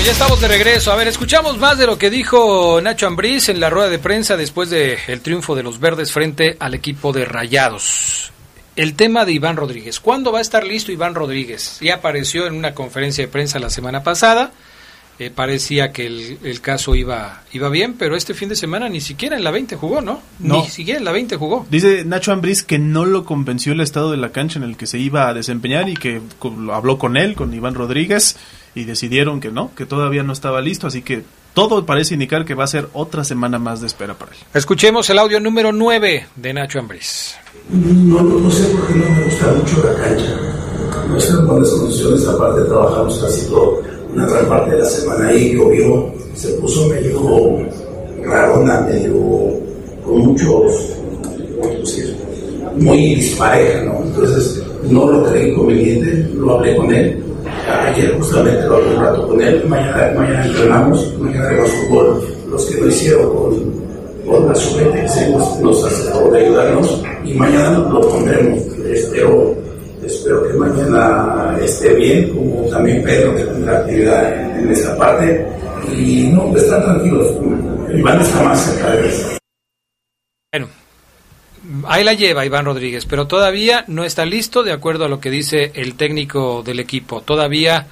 Bueno, ya estamos de regreso. A ver, escuchamos más de lo que dijo Nacho Ambriz en la rueda de prensa después del el triunfo de los verdes frente al equipo de Rayados. El tema de Iván Rodríguez. ¿Cuándo va a estar listo Iván Rodríguez? Ya apareció en una conferencia de prensa la semana pasada. Eh, parecía que el, el, caso iba, iba bien, pero este fin de semana ni siquiera en la 20 jugó, ¿no? no. Ni siquiera en la 20 jugó. Dice Nacho Ambriz que no lo convenció el estado de la cancha en el que se iba a desempeñar y que habló con él, con Iván Rodríguez y decidieron que no, que todavía no estaba listo, así que todo parece indicar que va a ser otra semana más de espera para él. Escuchemos el audio número 9 de Nacho Ambriz. No, no, no sé por qué no me gusta mucho la cancha. No están en buenas condiciones, aparte trabajamos casi todo, una gran parte de la semana ahí, llovió, se puso medio rarona, medio con muchos, decir? muy dispareja, ¿no? Entonces no lo creí conveniente, lo hablé con él, ayer justamente lo hablé un rato con él, mañana, mañana entrenamos, mañana haremos fútbol, los que lo hicieron con, con la sub-20 nos, nos hace favor de ayudarnos. Y mañana lo pondremos, espero, espero que mañana esté bien, como también Pedro que tendrá actividad en, en esta parte. Y no, están tranquilos, Iván está más cerca de eso. Bueno, ahí la lleva Iván Rodríguez, pero todavía no está listo de acuerdo a lo que dice el técnico del equipo. Todavía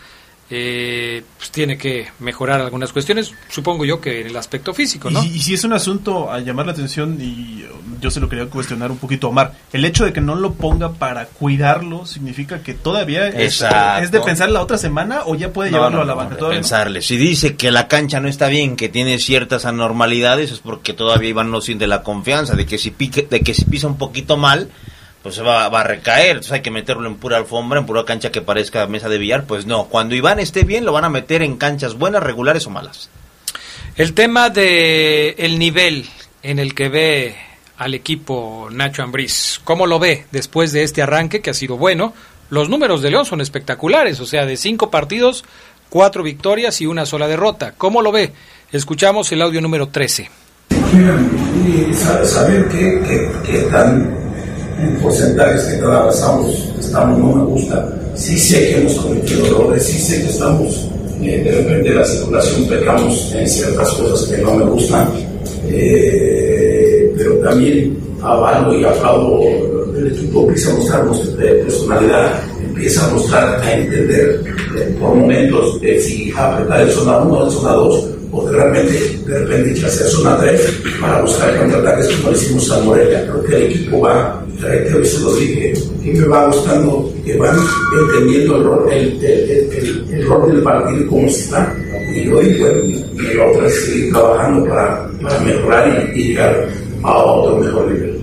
eh, pues tiene que mejorar algunas cuestiones, supongo yo que en el aspecto físico, ¿no? Y, y, si es un asunto a llamar la atención, y yo se lo quería cuestionar un poquito a Omar, el hecho de que no lo ponga para cuidarlo significa que todavía es, es, de pensar la otra semana o ya puede no, llevarlo no, a la no, banca. todavía pensarle. Si dice que la cancha no está bien, que tiene ciertas anormalidades, es porque todavía Iván no siente la confianza de que si, pique, de que si pisa un poquito mal, pues va, va, a recaer. Entonces hay que meterlo en pura alfombra, en pura cancha que parezca mesa de billar. Pues no, cuando Iván esté bien lo van a meter en canchas buenas, regulares o malas. El tema de el nivel en el que ve al equipo Nacho Ambriz, ¿cómo lo ve después de este arranque que ha sido bueno? Los números de León son espectaculares, o sea, de cinco partidos, cuatro victorias y una sola derrota. ¿Cómo lo ve? Escuchamos el audio número 13. y saber que, que, que están en porcentajes que cada estamos, estamos, no me gusta. Sí sé que hemos cometido errores, sí sé que estamos, eh, de repente la circulación pecamos en ciertas cosas que no me gustan, eh, pero también avalo y aplaudo el equipo empieza a mostrarnos de personalidad, empieza a mostrar, a entender por momentos de si apretar en zona 1 en zona 2 o realmente de repente echarse a zona 3 para buscar contraataques como le hicimos a Morelia. Creo que el equipo va, reitero y se lo dije, y me va gustando que van entendiendo el rol, el, el, el, rol del partido y cómo está. Y hoy, bueno, y lo es seguir trabajando para, para mejorar y, y llegar a otro mejor nivel.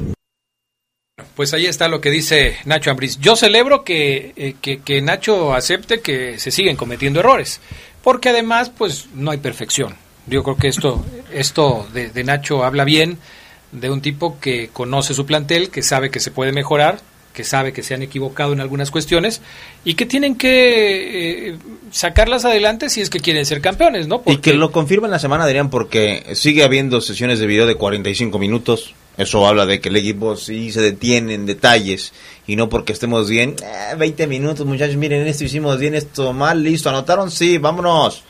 Pues ahí está lo que dice Nacho Ambriz. Yo celebro que, eh, que, que, Nacho acepte que se siguen cometiendo errores, porque además pues no hay perfección. Yo creo que esto, esto de, de, Nacho habla bien de un tipo que conoce su plantel, que sabe que se puede mejorar, que sabe que se han equivocado en algunas cuestiones y que tienen que eh, sacarlas adelante si es que quieren ser campeones, ¿no? Porque... Y que lo confirman la semana, Adrián, porque sigue habiendo sesiones de video de 45 minutos eso habla de que el equipo sí se detiene en detalles y no porque estemos bien, eh, 20 minutos muchachos, miren esto hicimos bien, esto mal, listo, anotaron, sí, vámonos.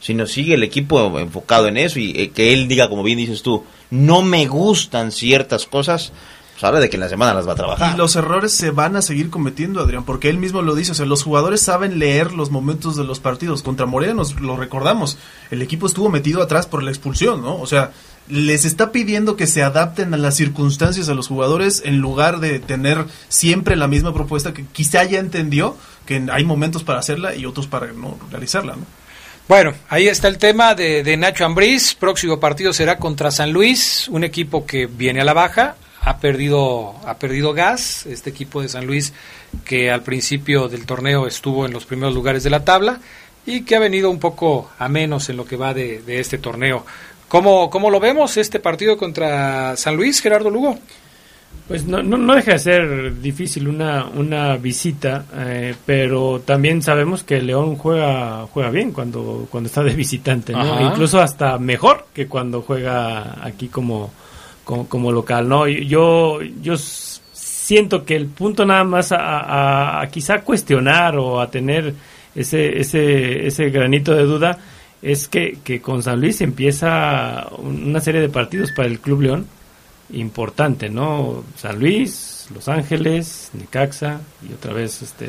Sino sigue el equipo enfocado en eso y eh, que él diga, como bien dices tú, no me gustan ciertas cosas, pues habla de que en la semana las va a trabajar. Y los errores se van a seguir cometiendo, Adrián, porque él mismo lo dice, o sea, los jugadores saben leer los momentos de los partidos. Contra Morelia nos lo recordamos, el equipo estuvo metido atrás por la expulsión, ¿no? O sea, les está pidiendo que se adapten a las circunstancias a los jugadores en lugar de tener siempre la misma propuesta que quizá ya entendió que hay momentos para hacerla y otros para no realizarla, ¿no? Bueno, ahí está el tema de, Nacho Ambriz. Próximo partido será contra San Luis, un equipo que viene a la baja, ha perdido, ha perdido gas. Este equipo de San Luis que al principio del torneo estuvo en los primeros lugares de la tabla y que ha venido un poco a menos en lo que va de este torneo. ¿Cómo, ¿Cómo, lo vemos este partido contra San Luis, Gerardo Lugo? Pues no, no, no deja de ser difícil una, una visita, eh, pero también sabemos que León juega juega bien cuando, cuando está de visitante, ¿no? incluso hasta mejor que cuando juega aquí como, como, como, local. ¿no? Yo, yo siento que el punto nada más a, a, a quizá cuestionar o a tener ese, ese, ese granito de duda es que, que con San Luis empieza una serie de partidos para el Club León importante, ¿no? San Luis, Los Ángeles, Necaxa y otra vez este,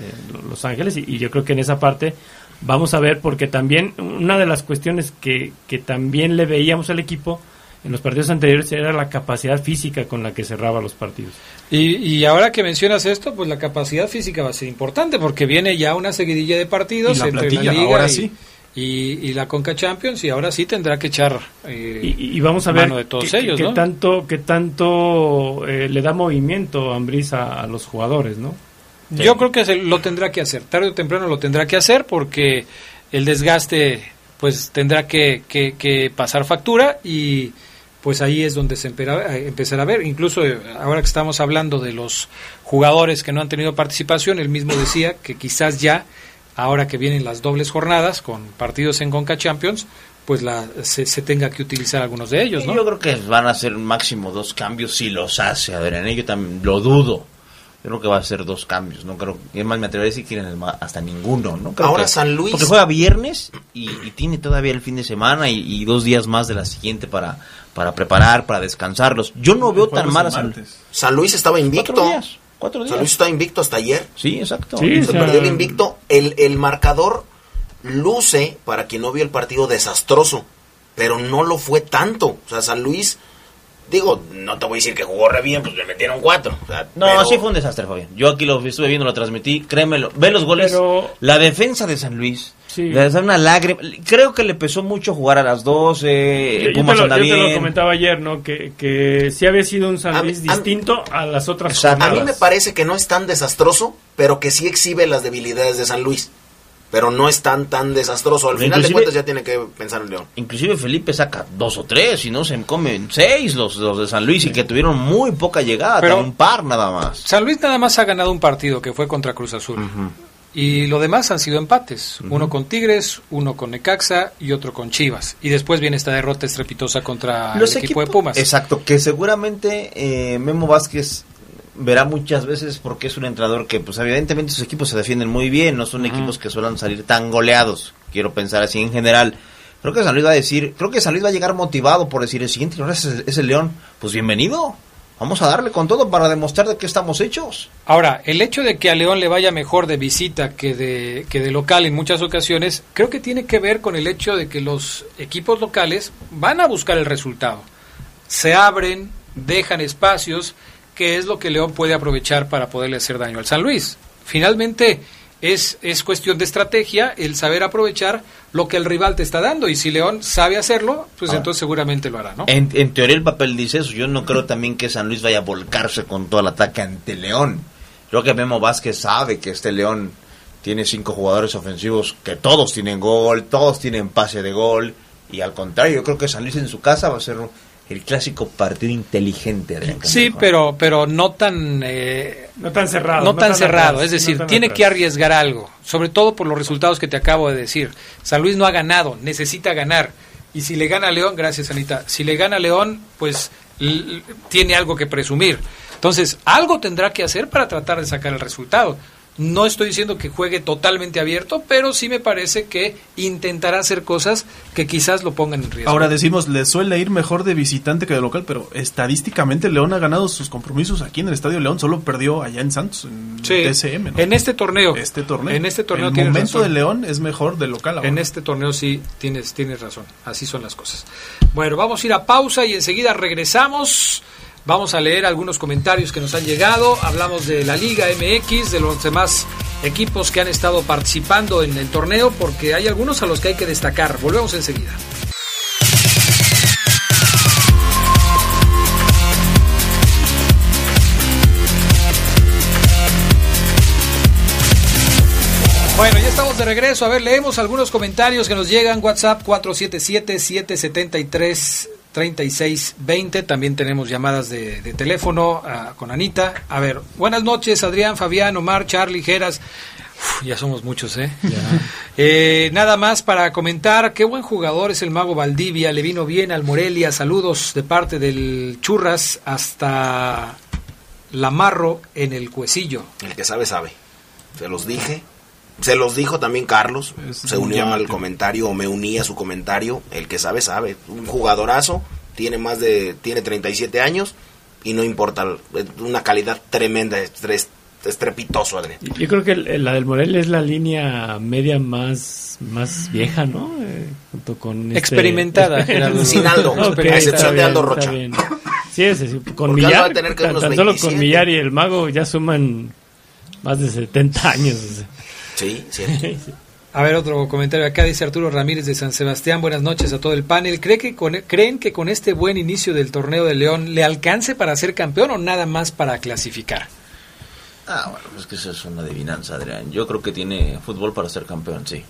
Los Ángeles y, y, yo creo que en esa parte vamos a ver porque también una de las cuestiones que, que también le veíamos al equipo en los partidos anteriores era la capacidad física con la que cerraba los partidos. Y, y, ahora que mencionas esto, pues la capacidad física va a ser importante porque viene ya una seguidilla de partidos y la entre platilla, la liga ahora y, sí y, y, la Conca Champions y ahora sí tendrá que echar eh, y, y, vamos a ver de todos qué, ellos, qué ¿no? tanto qué tanto eh, le da movimiento a Ambris a, a, los jugadores, ¿no? Sí. Yo creo que se, lo tendrá que hacer, tarde o temprano lo tendrá que hacer porque el desgaste pues tendrá que, que, que pasar factura y pues ahí es donde se empezará a ver, incluso eh, ahora que estamos hablando de los jugadores que no han tenido participación, él mismo decía que quizás ya ahora que vienen las dobles jornadas con partidos en Conca Champions, pues la, se, se, tenga que utilizar algunos de ellos, ¿no? Yo creo que van a ser máximo dos cambios si los hace. A ver, en ello también lo dudo. Yo creo que va a ser dos cambios. No creo. Es más, me atrevería a decir que hasta ninguno. ¿no? Creo Ahora que, San Luis. Porque juega viernes y, y, tiene todavía el fin de semana y, y, dos días más de la siguiente para, para preparar, para descansarlos. Yo no veo tan mal a San Luis. San Luis estaba invicto. Cuatro días. Cuatro días. San Luis está invicto hasta ayer. Sí, exacto. Sí, se perdió el invicto. El, el marcador luce, para quien no vio el partido, desastroso. Pero no lo fue tanto. O sea, San Luis, digo, no te voy a decir que jugó re bien, pues le metieron cuatro. O sea, no, pero... sí fue un desastre, Fabián. Yo aquí lo estuve viendo, lo transmití, créemelo. Ve los goles. Pero... La defensa de San Luis. Sí. Le da una lágrima. Creo que le pesó mucho jugar a las 12. Yo, yo, te, lo, yo te, lo, comentaba ayer, ¿no? Que, que sí había sido un San Luis a, distinto a, a, las otras o A mí me parece que no es tan desastroso, pero que sí exhibe las debilidades de San Luis pero no es tan tan desastroso. Al final de cuentas ya tiene que pensar en León. Inclusive Felipe saca dos o tres y no se comen seis los, los de San Luis sí. y que tuvieron muy poca llegada, pero un par nada más. San Luis nada más ha ganado un partido que fue contra Cruz Azul. Uh -huh. Y lo demás han sido empates. Uh -huh. Uno con Tigres, uno con Necaxa y otro con Chivas. Y después viene esta derrota estrepitosa contra los el equipo de Pumas. Exacto, que seguramente eh, Memo Vázquez verá muchas veces porque es un entrenador que pues evidentemente sus equipos se defienden muy bien, no son uh -huh. equipos que suelen salir tan goleados, quiero pensar así en general. Creo que San Luis va a decir, creo que San Luis va a llegar motivado por decir el siguiente es, es el León, pues bienvenido. vamos a darle con todo para demostrar de qué estamos hechos. Ahora, el hecho de que a León le vaya mejor de visita que de, que de local en muchas ocasiones, creo que tiene que ver con el hecho de que los equipos locales van a buscar el resultado. Se abren, dejan espacios, que es lo que León puede aprovechar para poderle hacer daño al San Luis. Finalmente, es, es cuestión de estrategia el saber aprovechar lo que el rival te está dando. Y si León sabe hacerlo, pues Ahora, entonces seguramente lo hará, ¿no? En, en teoría el papel dice eso. Yo no creo también que San Luis vaya a volcarse con todo el ataque ante León. Creo que Memo Vázquez sabe que este León tiene cinco jugadores ofensivos que todos tienen gol, todos tienen pase de gol. Y al contrario, yo creo que San Luis en su casa va a ser el clásico partido inteligente de Sí, pero, pero no tan... eh, No tan cerrado. no, tan, cerrado, atrás, es decir, no tiene atrás. que arriesgar algo, sobre todo por los resultados que te acabo de decir. San Luis no ha ganado, necesita ganar. Y si le gana a León, gracias Anita, si le gana a León, pues tiene algo que presumir. Entonces, algo tendrá que hacer para tratar de sacar el resultado. No estoy diciendo que juegue totalmente abierto, pero sí me parece que intentará hacer cosas que quizás lo pongan en riesgo. Ahora decimos, le suele ir mejor de visitante que de local, pero estadísticamente León ha ganado sus compromisos aquí en el Estadio León, solo perdió allá en Santos, en Sí, ¿no? en este torneo. Este torneo. En este torneo El momento razón. de León es mejor de local ahora. En este torneo sí tienes, tienes razón. Así son las cosas. Bueno, vamos a ir a pausa y enseguida regresamos. Vamos a leer algunos comentarios que nos han llegado. Hablamos de la Liga MX, de los demás equipos que han estado participando en el torneo, porque hay algunos a los que hay que destacar. Volvemos enseguida. Bueno, ya estamos de regreso. A ver, leemos algunos comentarios que nos llegan. WhatsApp 477-773-3620. También tenemos llamadas de, de teléfono ah, con Anita. A ver, buenas noches, Adrián, Fabián, Omar, Charlie, Geras. Uf, ya somos muchos, ¿eh? Eh, Nada más para comentar, qué buen jugador es el mago Valdivia. Le vino bien al Morelia. Saludos de parte del Churras hasta Lamarro en el Cuecillo. El que sabe, sabe. Se los dije. Se los dijo también Carlos. se unió al comentario o me uní a su comentario. El que sabe, sabe. Un jugadorazo. Tiene más de. Tiene 37 años. Y no importa. Una calidad tremenda. estres- estrepitoso, Adrián. Yo creo que el- la del Morel es la línea media más, más vieja, ¿no? Eh, junto con este- Experimentada. Sin Aldo, a excepción de Aldo Rocha. Sí, es decir, con Porque Aldo va Millar, a tener que tan, unos tan solo 27. con Millar y el Mago ya suman más de 70 años. o sea. Sí, sí. A ver, otro comentario acá dice Arturo Ramírez de San Sebastián. Buenas noches a todo el panel. ¿Cree que con- ¿Creen que con este buen inicio del torneo de León le alcance para ser campeón o nada más para clasificar? Ah, bueno, pues que eso es una adivinanza, Adrián. Yo creo que tiene fútbol para ser campeón, sí.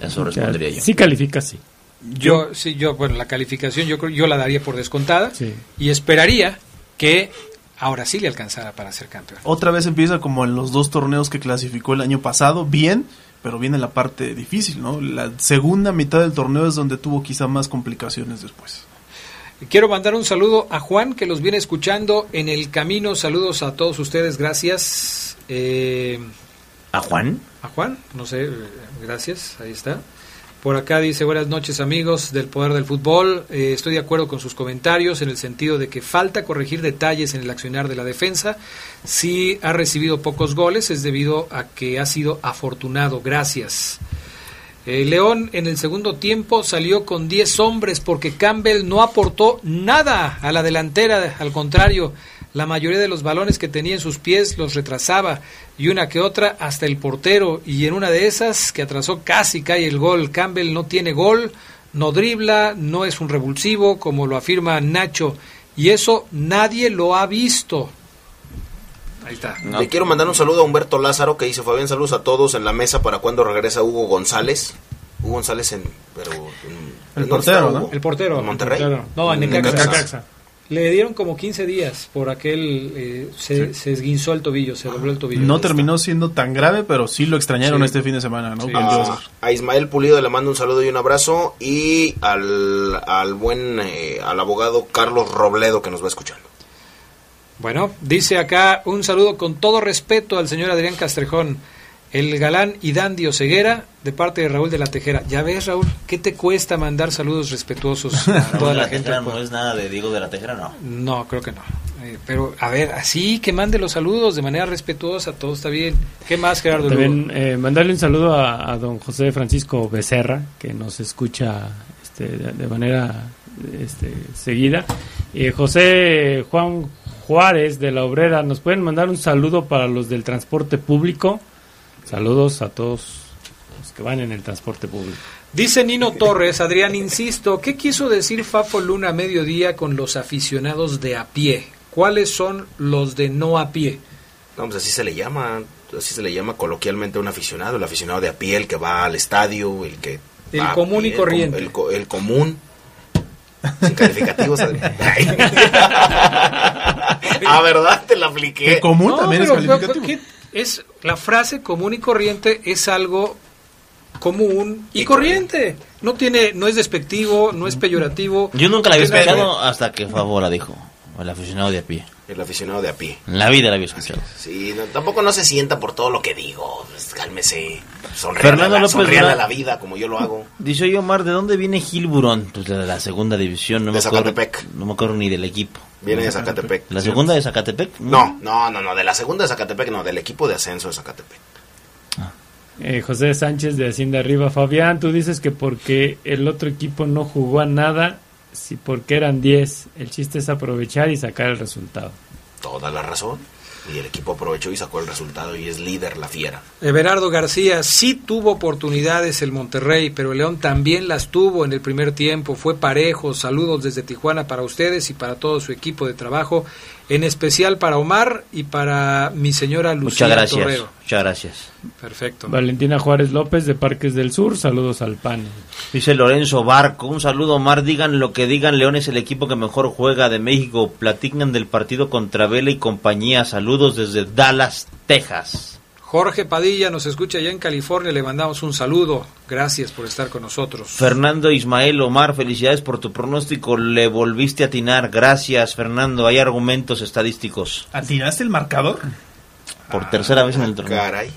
Eso respondería yo. Sí califica, sí. Yo, sí, yo, bueno, la calificación yo creo yo la daría por descontada Sí. y esperaría que ahora sí le alcanzara para ser campeón. Otra vez empieza como en los dos torneos que clasificó el año pasado, bien, pero viene la parte difícil, ¿no? La segunda mitad del torneo es donde tuvo quizá más complicaciones después. Quiero mandar un saludo a Juan que los viene escuchando en el camino. Saludos a todos ustedes, gracias. Eh, ¿A Juan? A Juan, no sé, eh, gracias, ahí está. Por acá dice, buenas noches amigos del Poder del Fútbol. Eh, estoy de acuerdo con sus comentarios en el sentido de que falta corregir detalles en el accionar de la defensa. Si ha recibido pocos goles es debido a que ha sido afortunado. Gracias. Eh, León en el segundo tiempo salió con 10 hombres porque Campbell no aportó nada a la delantera, al contrario, la mayoría de los balones que tenía en sus pies los retrasaba y una que otra hasta el portero y en una de esas que atrasó casi cae el gol. Campbell no tiene gol, no dribla, no es un revulsivo como lo afirma Nacho y eso nadie lo ha visto. Ahí está. Le quiero mandar un saludo a Humberto Lázaro que dice Fabián, saludos a todos en la mesa para cuando regresa Hugo González. Hugo González en... Pero, en- El ¿en dónde portero, ¿no? El portero. ¿En Monterrey? El portero. No, en En Necaxa. Necaxa. Le dieron como 15 días por aquel. eh, se, se esguinzó el tobillo, se dobló el tobillo. No terminó siendo tan grave, pero sí lo extrañaron Sí. este fin de semana, ¿no? Sí. Con A, Joseph. a Ismael Pulido le mando un saludo y un abrazo y al, al buen eh, al abogado Carlos Robledo que nos va escuchando. Bueno, dice acá un saludo con todo respeto al señor Adrián Castrejón, el galán y dandy Ceguera, de parte de Raúl de la Tejera. Ya ves, Raúl, ¿qué te cuesta mandar saludos respetuosos a toda la la gente? Tejera no es nada de Diego de la Tejera, no. No, creo que no. Eh, pero, a ver, así que mande los saludos de manera respetuosa, todo está bien. ¿Qué más, Gerardo? También eh, mandarle un saludo a, a, don José Francisco Becerra, que nos escucha este, de, manera este, seguida. Y José Juan Juárez de la Obrera, ¿nos pueden mandar un saludo para los del transporte público? Saludos a todos los que van en el transporte público. Dice Nino Torres, Adrián, insisto, ¿qué quiso decir Fafo Luna a mediodía con los aficionados de a pie? ¿Cuáles son los de no a pie? No, pues así se le llama, así se le llama coloquialmente a un aficionado, el aficionado de a pie, el que va al estadio, el que... El común y corriente. El, el, el, común. Sin calificativos. ah, ¿verdad? Te la apliqué. El común no, también pero, es calificativo. ¿qué? Es, la frase común y corriente es algo común y, y corriente. No tiene, no es despectivo, no es peyorativo. Yo nunca la había escuchado hasta que Fabo la dijo. El aficionado de a pie. El aficionado de a pie. En la vida la había escuchado. Sí, no, tampoco no se sienta por todo lo que digo. Pues, cálmese. Sonríale, a, la, sonríale a la vida como yo lo hago. Dice oye Omar, ¿de dónde viene Gil Burón? Pues de la segunda división. No De me acuerdo, Zacatepec. No me acuerdo ni del equipo. Viene de Zacatepec. ¿La segunda de Zacatepec? No, no, no, no. De la segunda de Zacatepec, no. Del equipo de ascenso de Zacatepec. Eh, José Sánchez de Hacienda Arriba. Fabián, tú dices que porque el otro equipo no jugó a nada, si porque eran 10. El chiste es aprovechar y sacar el resultado. Toda la razón. Y el equipo aprovechó y sacó el resultado y es líder la fiera. Everardo García sí tuvo oportunidades el Monterrey, pero el León también las tuvo en el primer tiempo. Fue parejo. Saludos desde Tijuana para ustedes y para todo su equipo de trabajo, en especial para Omar y para mi señora Lucía Muchas gracias. Torrero. Muchas gracias. Perfecto. Valentina Juárez López de Parques del Sur. Saludos al PAN. Dice Lorenzo Barco, un saludo Omar, digan lo que digan, León es el equipo que mejor juega de México, platican del partido contra Vela y compañía, saludos desde Dallas, Texas. Jorge Padilla nos escucha allá en California, le mandamos un saludo, gracias por estar con nosotros. Fernando Ismael Omar, felicidades por tu pronóstico, le volviste a atinar, gracias Fernando, hay argumentos estadísticos. ¿Atinaste el marcador? Por tercera vez en el torneo. Caray.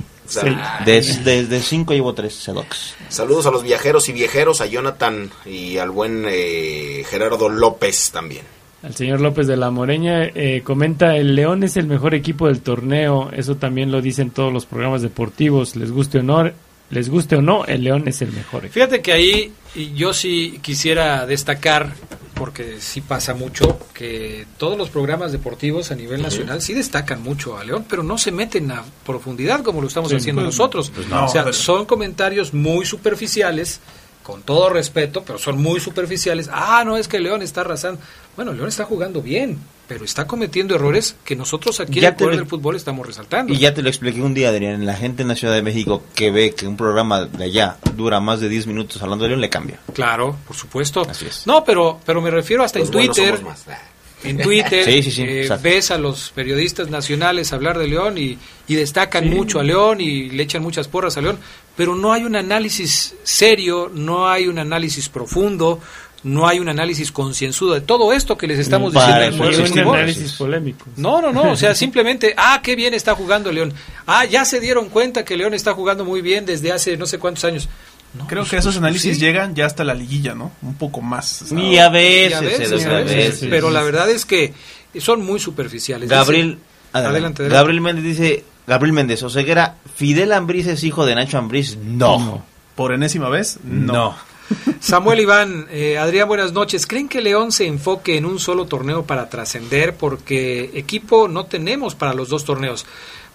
Desde de, de cinco llevo tres Sedox. Saludos a los viajeros y viejeros, a Jonathan y al buen eh, Gerardo López también. Al señor López de la Moreña eh, comenta, el León es el mejor equipo del torneo, eso también lo dicen todos los programas deportivos, les guste o no, les guste o no, el León es el mejor equipo. Fíjate que ahí yo sí quisiera destacar, porque sí pasa mucho, que todos los programas deportivos a nivel nacional sí destacan mucho a León, pero no se meten a profundidad como lo estamos Sí, haciendo pues, nosotros. pues no, o sea, pero- son comentarios muy superficiales, con todo respeto, pero son muy superficiales. Ah, no, es que León está arrasando. Bueno, León está jugando bien, pero está cometiendo errores que nosotros aquí Ya en el te Poder lo- del Fútbol estamos resaltando. Y ya te lo expliqué un día, Adrián, la gente en la Ciudad de México que ve que un programa de allá dura más de 10 minutos hablando de León, le cambia. Claro, por supuesto. Así es. No, pero, pero me refiero hasta Los en Twitter. somos más. En Twitter Sí, sí, sí, eh, ves a los periodistas nacionales hablar de León y, y destacan mucho a León y le echan muchas porras a León, pero no hay un análisis serio, no hay un análisis profundo, no hay un análisis concienzudo de todo esto que les estamos Para diciendo. Y del un análisis polémico. No, no, no, o sea, simplemente, ah, qué bien está jugando León. Ah, ya se dieron cuenta que León está jugando muy bien desde hace no sé cuántos años. No, Creo pues, que esos análisis sí. llegan ya hasta la liguilla, ¿no? Un poco más. Y a veces, a a pero la verdad es que son muy superficiales. Gabriel, Dice- adelante. adelante, adelante. Gabriel Méndez dice, Gabriel Méndez, Oseguera, ¿Fidel Ambriz es hijo de Nacho Ambriz? No. Por enésima vez, no. Samuel Iván, eh, Adrián, buenas noches. ¿Creen que León se enfoque en un solo torneo para trascender? Porque equipo no tenemos para los dos torneos.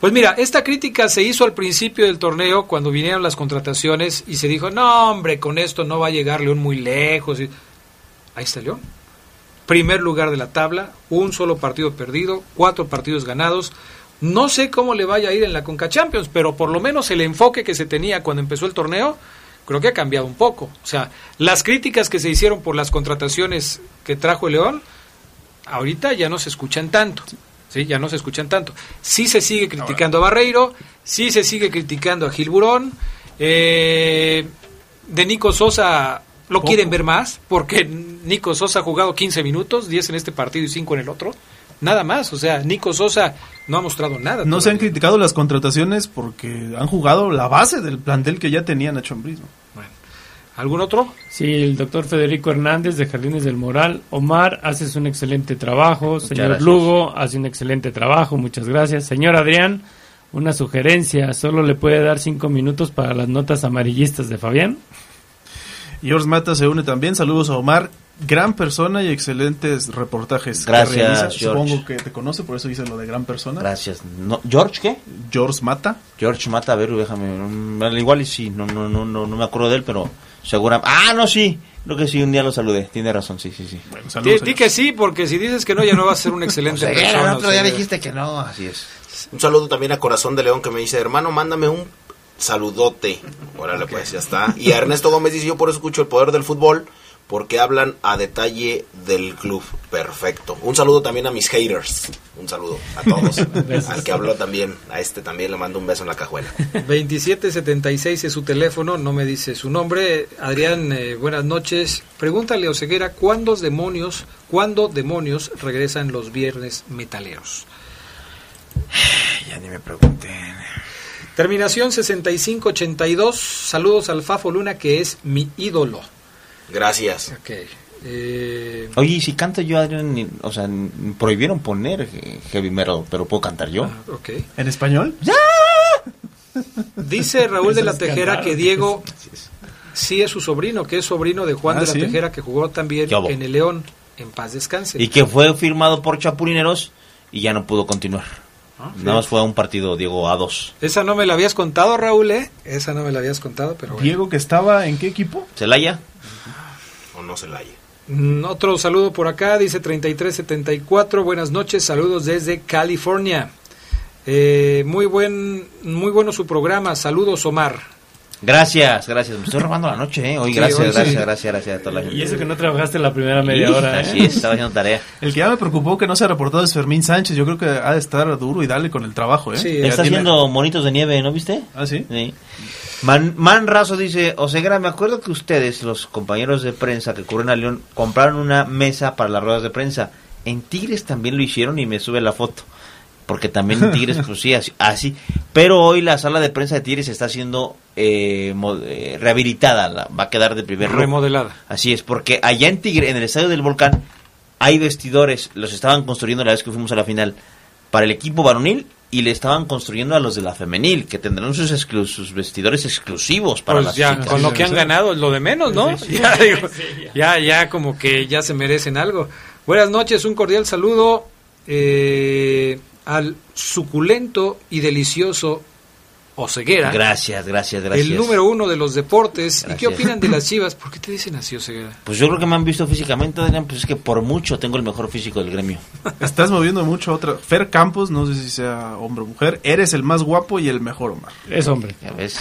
Pues mira, esta crítica se hizo al principio del torneo cuando vinieron las contrataciones y se dijo, no hombre, con esto no va a llegar León muy lejos. Y- Ahí está León. Primer lugar de la tabla, un solo partido perdido, cuatro partidos ganados. No sé cómo le vaya a ir en la Conca Champions, pero por lo menos el enfoque que se tenía cuando empezó el torneo, creo que ha cambiado un poco. O sea, las críticas que se hicieron por las contrataciones que trajo el León, ahorita ya no se escuchan tanto. Sí, ya no se escuchan tanto. Sí se sigue criticando a Barreiro, sí se sigue criticando a Gil Burón. eh, de Nico Sosa lo Poco. quieren ver más, porque Nico Sosa ha jugado 15 minutos, 10 en este partido y 5 en el otro. Nada más, o sea, Nico Sosa no ha mostrado nada. No se han criticado las contrataciones porque han jugado la base del plantel que ya tenía Nacho Ambriz. ¿no? ¿Algún otro? Sí, el doctor Federico Hernández de Jardines del Moral. Omar, haces un excelente trabajo. Señor gracias. Lugo, hace un excelente trabajo. Muchas gracias. Señor Adrián, una sugerencia. Solo le puede dar cinco minutos para las notas amarillistas de Fabián. George Mata se une también. Saludos a Omar. Gran persona y excelentes reportajes. que Gracias, realiza. George. Supongo que te conoce, por eso dice lo de gran persona. Gracias. No, ¿George qué? George Mata. George Mata, a ver, déjame. mm, al Igual y sí, no, no, no, no, no me acuerdo de él, pero segura. Ah, no, sí. Creo que sí, un día lo saludé. Tiene razón, sí, sí, sí. Di, di que sí, porque si dices que no, ya no vas a ser un excelente Ceguera, persona, el otro día dijiste que no, así es. Un saludo también a Corazón de León que me dice, hermano, mándame un saludote. Órale, pues ya está. Y a Ernesto Gómez dice, yo por eso escucho el poder del fútbol, porque hablan a detalle del club. Perfecto. Un saludo también a mis haters. Un saludo a todos. Al que habló también, a este también le mando un beso en la cajuela. 2776 es su teléfono, no me dice su nombre. Adrián, eh, buenas noches. Pregúntale a Oseguera, ¿cuándo demonios, cuándo demonios regresan los viernes metaleros? Ya ni me pregunten. Terminación 6582. Saludos al Fafo Luna, que es mi ídolo. Gracias. Ok. Eh, Oye, y si canto yo, Adrián, o sea, prohibieron poner eh, heavy metal, pero puedo cantar yo. ok. ¿En español? Dice Raúl de la Tejera que Diego sí es su sobrino, que es sobrino de Juan Ah, de la ¿sí? Tejera, que jugó también en el León. En paz descanse. Y que fue firmado por Chapulineros y ya no pudo continuar. Nada más fue a un partido, Diego, a dos. Esa no me la habías contado, Raúl, ¿eh? Esa no me la habías contado, pero bueno. Diego, que estaba en qué equipo? ¿Celaya? O no se la haya. Mm, Otro saludo por acá, dice 3374. Buenas noches, saludos desde California. Eh, muy buen, muy bueno su programa. Saludos, Omar. Gracias, gracias. Me estoy robando la noche, ¿eh? Hoy, Sí, gracias, hoy sí. gracias, gracias, gracias a toda la gente. Y eso que no trabajaste la primera media Sí, hora, ¿eh? Así es, estaba haciendo tarea. El que ya me preocupó que no se ha reportado es Fermín Sánchez. Yo creo que ha de estar duro y darle con el trabajo, ¿eh? Ya Está tiene- haciendo monitos de nieve, ¿no viste? Ah, sí. Man, Man Razo dice, Osegra, me acuerdo que ustedes, los compañeros de prensa que cubren a León, compraron una mesa para las ruedas de prensa. En Tigres también lo hicieron y me sube la foto. Porque también en Tigres, pues sí, así, así. Pero hoy la sala de prensa de Tigres está siendo eh, eh, rehabilitada, la- va a quedar de primer lujo. Remodelada. Así es, porque allá en Tigre, en el estadio del Volcán, hay vestidores, los estaban construyendo la vez que fuimos a la final, para el equipo varonil y le estaban construyendo a los de la femenil, que tendrán sus, exclu- sus vestidores exclusivos para Pues las ya, chicas. con lo que han ganado, lo de menos, ¿no? Sí, sí. ya, digo, ya, ya como que ya se merecen algo. Buenas noches, un cordial saludo eh, al suculento y delicioso Oseguera. Gracias, gracias, gracias. El número uno de los deportes. ¿Y qué opinan de las chivas? ¿Por qué te dicen así, Oseguera? Pues yo creo que me han visto físicamente, Adrián, pues es que por mucho tengo el mejor físico del gremio. Estás moviendo mucho a otra. Fer Campos, no sé si sea hombre o mujer. Eres el más guapo y el mejor, Omar. Es hombre. Ya ves.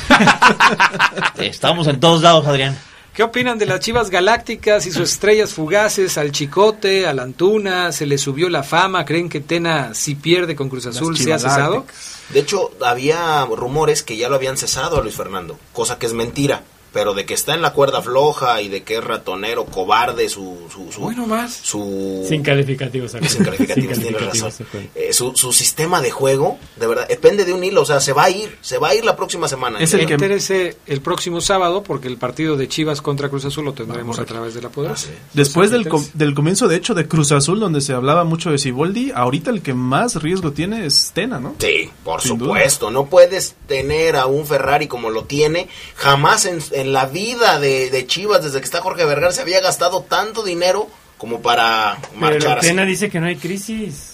Estamos en todos lados, Adrián. ¿Qué opinan de las Chivas Galácticas y sus estrellas fugaces? Al Chicote, al Antuna, se le subió la fama. ¿Creen que Tena, si pierde con Cruz Azul, se ha cesado? De hecho, había rumores que ya lo habían cesado a Luis Fernando, cosa que es mentira. Pero de que está en la cuerda floja y de que es ratonero, cobarde, su... su, su bueno, más. Su, Sin calificativos. Sin calificativos, Sin tiene calificativos, razón. Eh, su, su sistema de juego, de verdad, depende de un hilo. O sea, se va a ir, se va a ir la próxima semana. Es el que Entérese el próximo sábado, porque el partido de Chivas contra Cruz Azul lo tendremos a través de la Poder. Después del, com- del comienzo, de hecho, de Cruz Azul, donde se hablaba mucho de Siboldi, ahorita el que más riesgo tiene es Tena, ¿no? Sí, por Sin duda. supuesto. No puedes tener a un Ferrari como lo tiene. Jamás en, en la vida de, de Chivas, desde que está Jorge Vergara, se había gastado tanto dinero como para marchar Pero así. Tena dice que no hay crisis.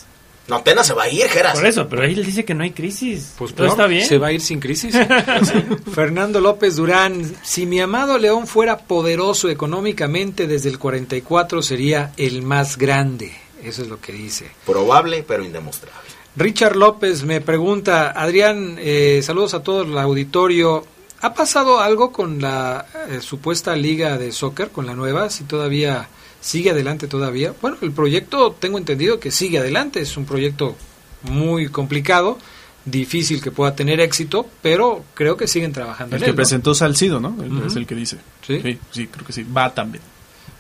No, Tena se va a ir, Geras. Por eso, pero él dice que no hay crisis. Pues ¿Todo está bien? Se va a ir sin crisis. Fernando López Durán, si mi amado León fuera poderoso económicamente desde el 44 sería el más grande. Eso es lo que dice. Probable, pero indemostrable. Richard López me pregunta, Adrián, eh, saludos a todo el auditorio. ¿Ha pasado algo con la eh, supuesta liga de soccer, con la nueva? Si todavía sigue adelante todavía. Bueno, el proyecto tengo entendido que sigue adelante. Es un proyecto muy complicado, difícil que pueda tener éxito, pero creo que siguen trabajando El en que él, ¿no? presentó Salcido, ¿no? Es el que dice. ¿Sí? sí, creo que sí. Va también.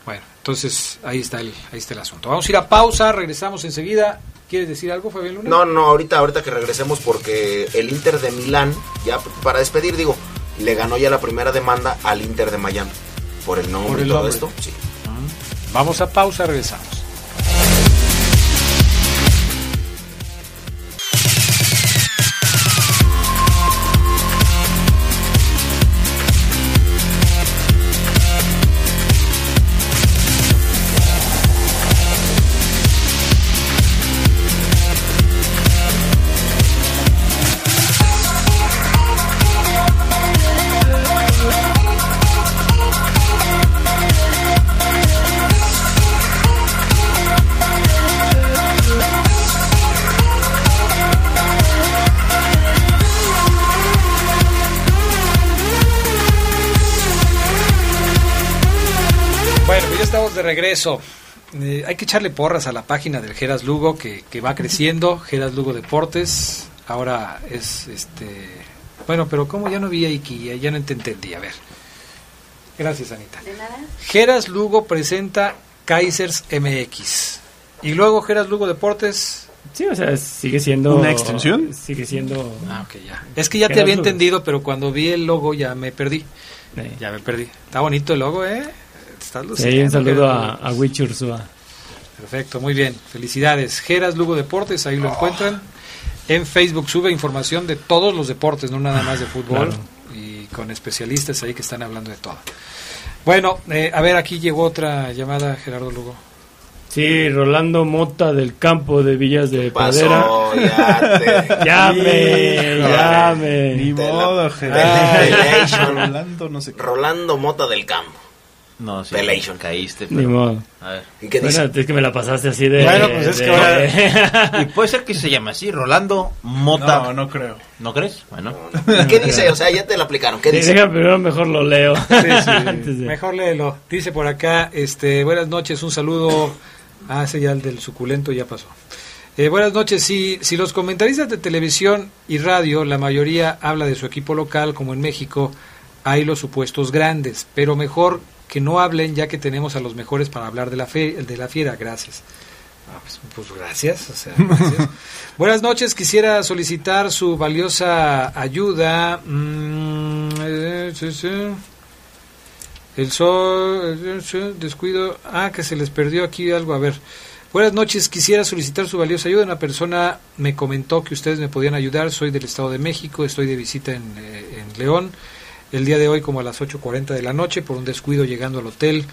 Bueno, entonces ahí está el, ahí está el asunto. Vamos a ir a pausa, regresamos enseguida. ¿Quieres decir algo, Fabián Luna? No, no, ahorita, ahorita que regresemos porque el Inter de Milán, ya para despedir, digo, le ganó ya la primera demanda al Inter de Miami. por el nombre Por el y todo nombre. esto. Sí. Vamos a pausa, regresamos. Regreso. Eh, hay que echarle porras a la página del Geras Lugo que, que va creciendo, Geras Lugo Deportes. Ahora es este. Bueno, pero como ya no vi ahí ya, no te entendí. A ver. Gracias, Anita. ¿De nada? Geras Lugo presenta Kaisers MX. Y luego Geras Lugo Deportes. Sí, o sea, sigue siendo... ¿Una extensión? Sigue siendo... Ah, ok, ya. Es que ya te había Lugo. entendido, pero cuando vi el logo ya me perdí. Sí. Ya me perdí. Está bonito el logo, ¿eh? Estás Sí, un saludo a, Wich Ursúa. Perfecto, muy bien. Felicidades. Geras Lugo Deportes, ahí lo encuentran. En Facebook sube información de todos los deportes, no nada más de fútbol. Claro. Y con especialistas ahí que están hablando de todo. Bueno, eh, a ver, aquí llegó otra llamada, Gerardo Lugo. Sí, Rolando Mota del campo de Villas de te... Llame, llame. Ni modo, Gerardo. Rolando, no sé qué. Rolando Mota del Campo. No, sí, Pelation. caíste. Ni Pero... modo. A ver. ¿Y qué dice? Espérate, es que me la pasaste así de... Bueno, pues es que de- Y puede ser que se llame así, Rolando Mota. No, no creo. ¿No crees? Bueno. ¿Y qué dice? O sea, ya te la aplicaron. ¿Qué Sí, dice? deja primero mejor lo leo. Antes de- Mejor léelo. Dice por acá, este, buenas noches, un saludo. Ah, ese ya el del suculento ya pasó. Eh, buenas noches. Si, si los comentaristas de televisión y radio, la mayoría habla de su equipo local, como en México, hay los supuestos grandes, pero mejor que no hablen ya que tenemos a los mejores para hablar de la, fe, de la fiera. Gracias. Ah, pues, pues gracias. o sea, gracias. Buenas noches, quisiera solicitar su valiosa ayuda. Mm, eh, sí, sí. El sol, eh, descuido. Ah, que se les perdió aquí algo. A ver. Buenas noches, quisiera solicitar su valiosa ayuda. Una persona me comentó que ustedes me podían ayudar. Soy del Estado de México, estoy de visita en, eh, en León. El día de hoy, como a las 8.40 de la noche, por un descuido llegando al hotel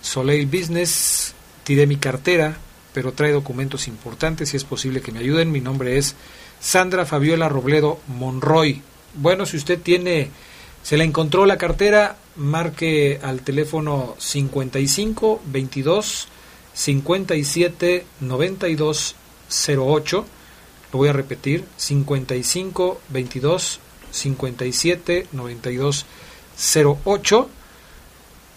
Soleil Business, tiré mi cartera, pero trae documentos importantes. Si es posible que me ayuden, mi nombre es Sandra Fabiola Robledo Monroy. Bueno, si usted tiene, se le encontró la cartera, marque al teléfono 55 22 57 92 08. Lo voy a repetir: 55 22 57 92 08.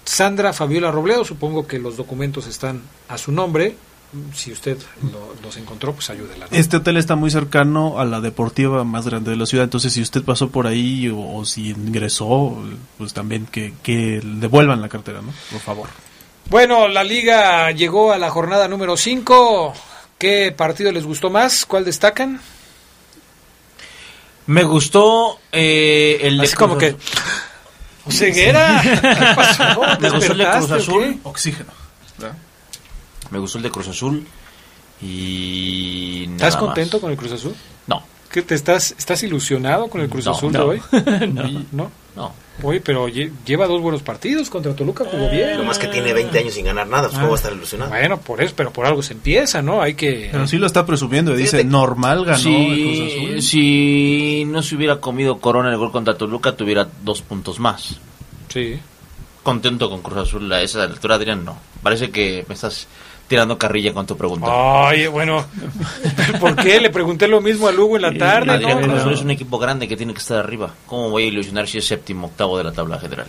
Sandra Fabiola Robledo, supongo que los documentos están a su nombre. Si usted lo- los encontró, pues ayúdela. ¿no? Este hotel está muy cercano a la deportiva más grande de la ciudad, entonces si usted pasó por ahí o, o si ingresó, pues también que, que devuelvan la cartera, ¿no? Por favor. Bueno, la liga llegó a la jornada número 5. ¿Qué partido les gustó más? ¿Cuál destacan? Me gustó eh, el de Así como Cruz que... ¡Ceguera! ¿Qué pasó? Me gustó el de Cruz ¿Despertaste o Azul. Oxígeno. ¿verdad? Me gustó el de Cruz Azul. Y. ¿Estás contento más. con el Cruz Azul? No. ¿Qué te estás, estás ilusionado con el Cruz No, Azul no. de hoy? no. ¿No? No. Oye, pero lle- lleva dos buenos partidos contra Toluca, jugó bien. Nomás que tiene 20 años sin ganar nada, pues Ah. ¿cómo va a estar ilusionado? Bueno, por eso, pero por algo se empieza, ¿no? Hay que... Pero sí lo está presumiendo y dice, Fíjate- normal ganó el Si, Cruz Azul. si no se hubiera comido Corona el gol contra Toluca, tuviera dos puntos más. Sí. Contento con Cruz Azul a esa altura, Adrián, no. Parece que me estás tirando carrilla con tu pregunta. Ay, bueno, ¿por qué? Le pregunté lo mismo a Lugo en la tarde, Adrián, ¿no? Cruz Azul es un equipo grande que tiene que estar arriba. ¿Cómo voy a ilusionar si es séptimo, octavo de la tabla general?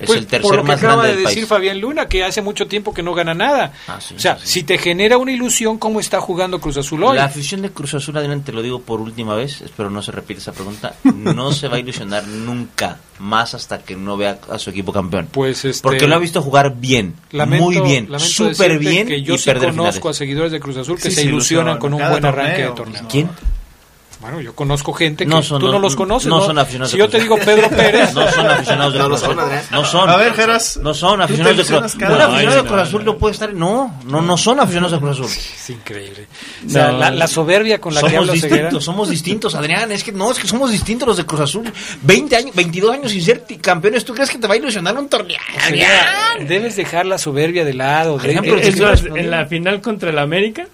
Es Pues, el por tercer lo que más acaba grande de del decir país. Fabián Luna, que hace mucho tiempo que no gana nada. Ah, sí, o sea, si te genera una ilusión, ¿cómo está jugando Cruz Azul hoy? La afición de Cruz Azul, Adrián, te lo digo por última vez, espero no se repita esa pregunta, no se va a ilusionar nunca más hasta que no vea a su equipo campeón. Pues este, Porque lo ha visto jugar bien, lamento- muy bien, súper bien que yo y sí perder conozco finales. a seguidores de Cruz Azul que Sí, se se ilusionan con un buen arranque torneo, de torneo. ¿Quién? Bueno, yo conozco gente que No son- tú no, no- los conoces. no son aficionados Si yo te digo. Pedro Pérez. No son aficionados de Cruz Azul. Adrián. No son. A ver, Geras. No son aficionados de Cruz Azul. Un aficionado de No, Cruz Azul no puede estar. No, no, no son aficionados de Cruz Azul. Es increíble. O sea, No. la, la soberbia con la que somos habla Ceguera. distintos, somos distintos, Adrián. Es que no, es que somos distintos los de Cruz Azul. 20 años, 22 años sin ser campeones. ¿Tú crees que te va a ilusionar un torneo? Ceguera, debes dejar la soberbia de lado. Es más, respondiendo. en la final contra el América,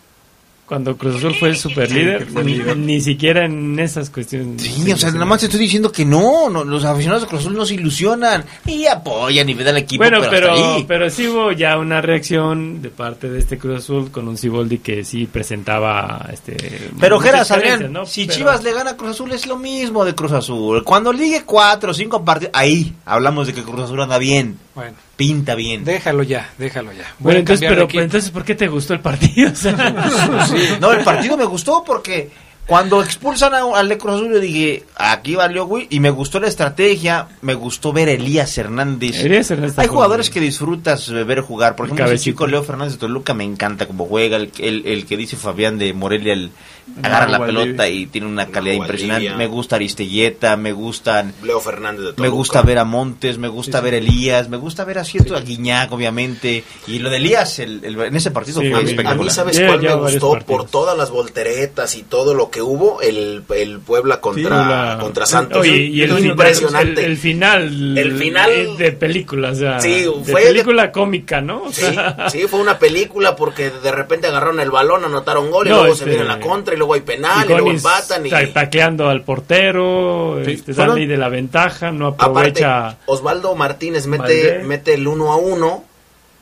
cuando Cruz Azul fue el super líder, que fue líder. ni siquiera en esas cuestiones. Sí, o sea, nada más te estoy diciendo que no, no, los aficionados de Cruz Azul no se ilusionan y apoyan y dan al equipo, Bueno, pero, pero, hasta ahí. pero sí hubo ya una reacción de parte de este Cruz Azul con un Ciboldi que sí presentaba este Pero Geras, Adrián, ¿no? si Pero- Chivas le gana a Cruz Azul es lo mismo de Cruz Azul. Cuando ligue cuatro o cinco partidos, ahí hablamos de que Cruz Azul anda bien, Bueno, pinta bien. déjalo ya, déjalo ya. Voy Bueno, entonces, pero, entonces, ¿por qué te gustó el partido? O sea, No, el partido me gustó porque cuando expulsan a- al de Cruz Azul yo dije, aquí valió, güey, y me gustó la estrategia, me gustó ver a Elías Hernández. Elías Hernández está Hay jugadores bien. que disfrutas ver jugar, por ejemplo, ese Cabecita. chico Leo Fernández de Toluca me encanta cómo juega, el, el, el que dice Fabián de Morelia, el agarra la Valdivia. pelota y tiene una calidad impresionante, me gusta Aristelleta, me gustan Leo Fernández de Toluca. me gusta ver a Montes, me gusta ver a Elías, me gusta ver a cierto a Guiñac, obviamente. Y lo de Elías el- el- en ese partido Sí, fue A mí, a espectacular. mí, ¿sabes cuál me gustó? Por todas las volteretas y todo lo que hubo, el, el Puebla contra, la- contra Santos. Oye, y el, Es el- impresionante. el final, El final- de película, o sea, Sí, de fue- película cómica, ¿no? O Sí, sea, sí, fue una película porque de repente agarraron el balón, anotaron gol y No, luego este- se viene la contra y luego hay penal y, luego Gonis empatan. Y, ta- tacleando al portero, Sí, este, fueron- de la ventaja, no aparte, aprovecha. Osvaldo Martínez mete, mete el 1 a 1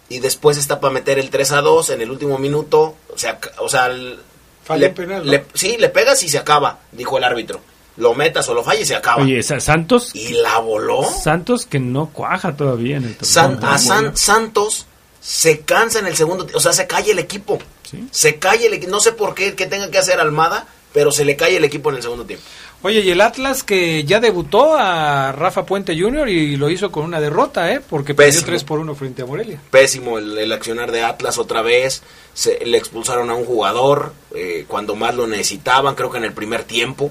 y después está para meter el 3 a 2 en el último minuto. O sea, o sea el- Falla le, el penal, ¿no? le- sí, le pegas y se acaba, dijo el árbitro. Lo metas o lo falles y se acaba. Oye, Sa- Santos, y la voló. Santos que no cuaja todavía en el torneo. San- a San- Santos se cansa en el segundo, o sea, se cae el equipo. Sí. Se cae el equipo. No sé por qué que tenga que hacer Almada, pero se le cae el equipo en el segundo tiempo. Oye, y el Atlas que ya debutó a Rafa Puente Jr. y lo hizo con una derrota, ¿eh? Porque perdió Pésimo. 3 por 1 frente a Morelia. Pésimo el, el accionar de Atlas otra vez. Se, le expulsaron a un jugador eh, cuando más lo necesitaban, creo que en el primer tiempo.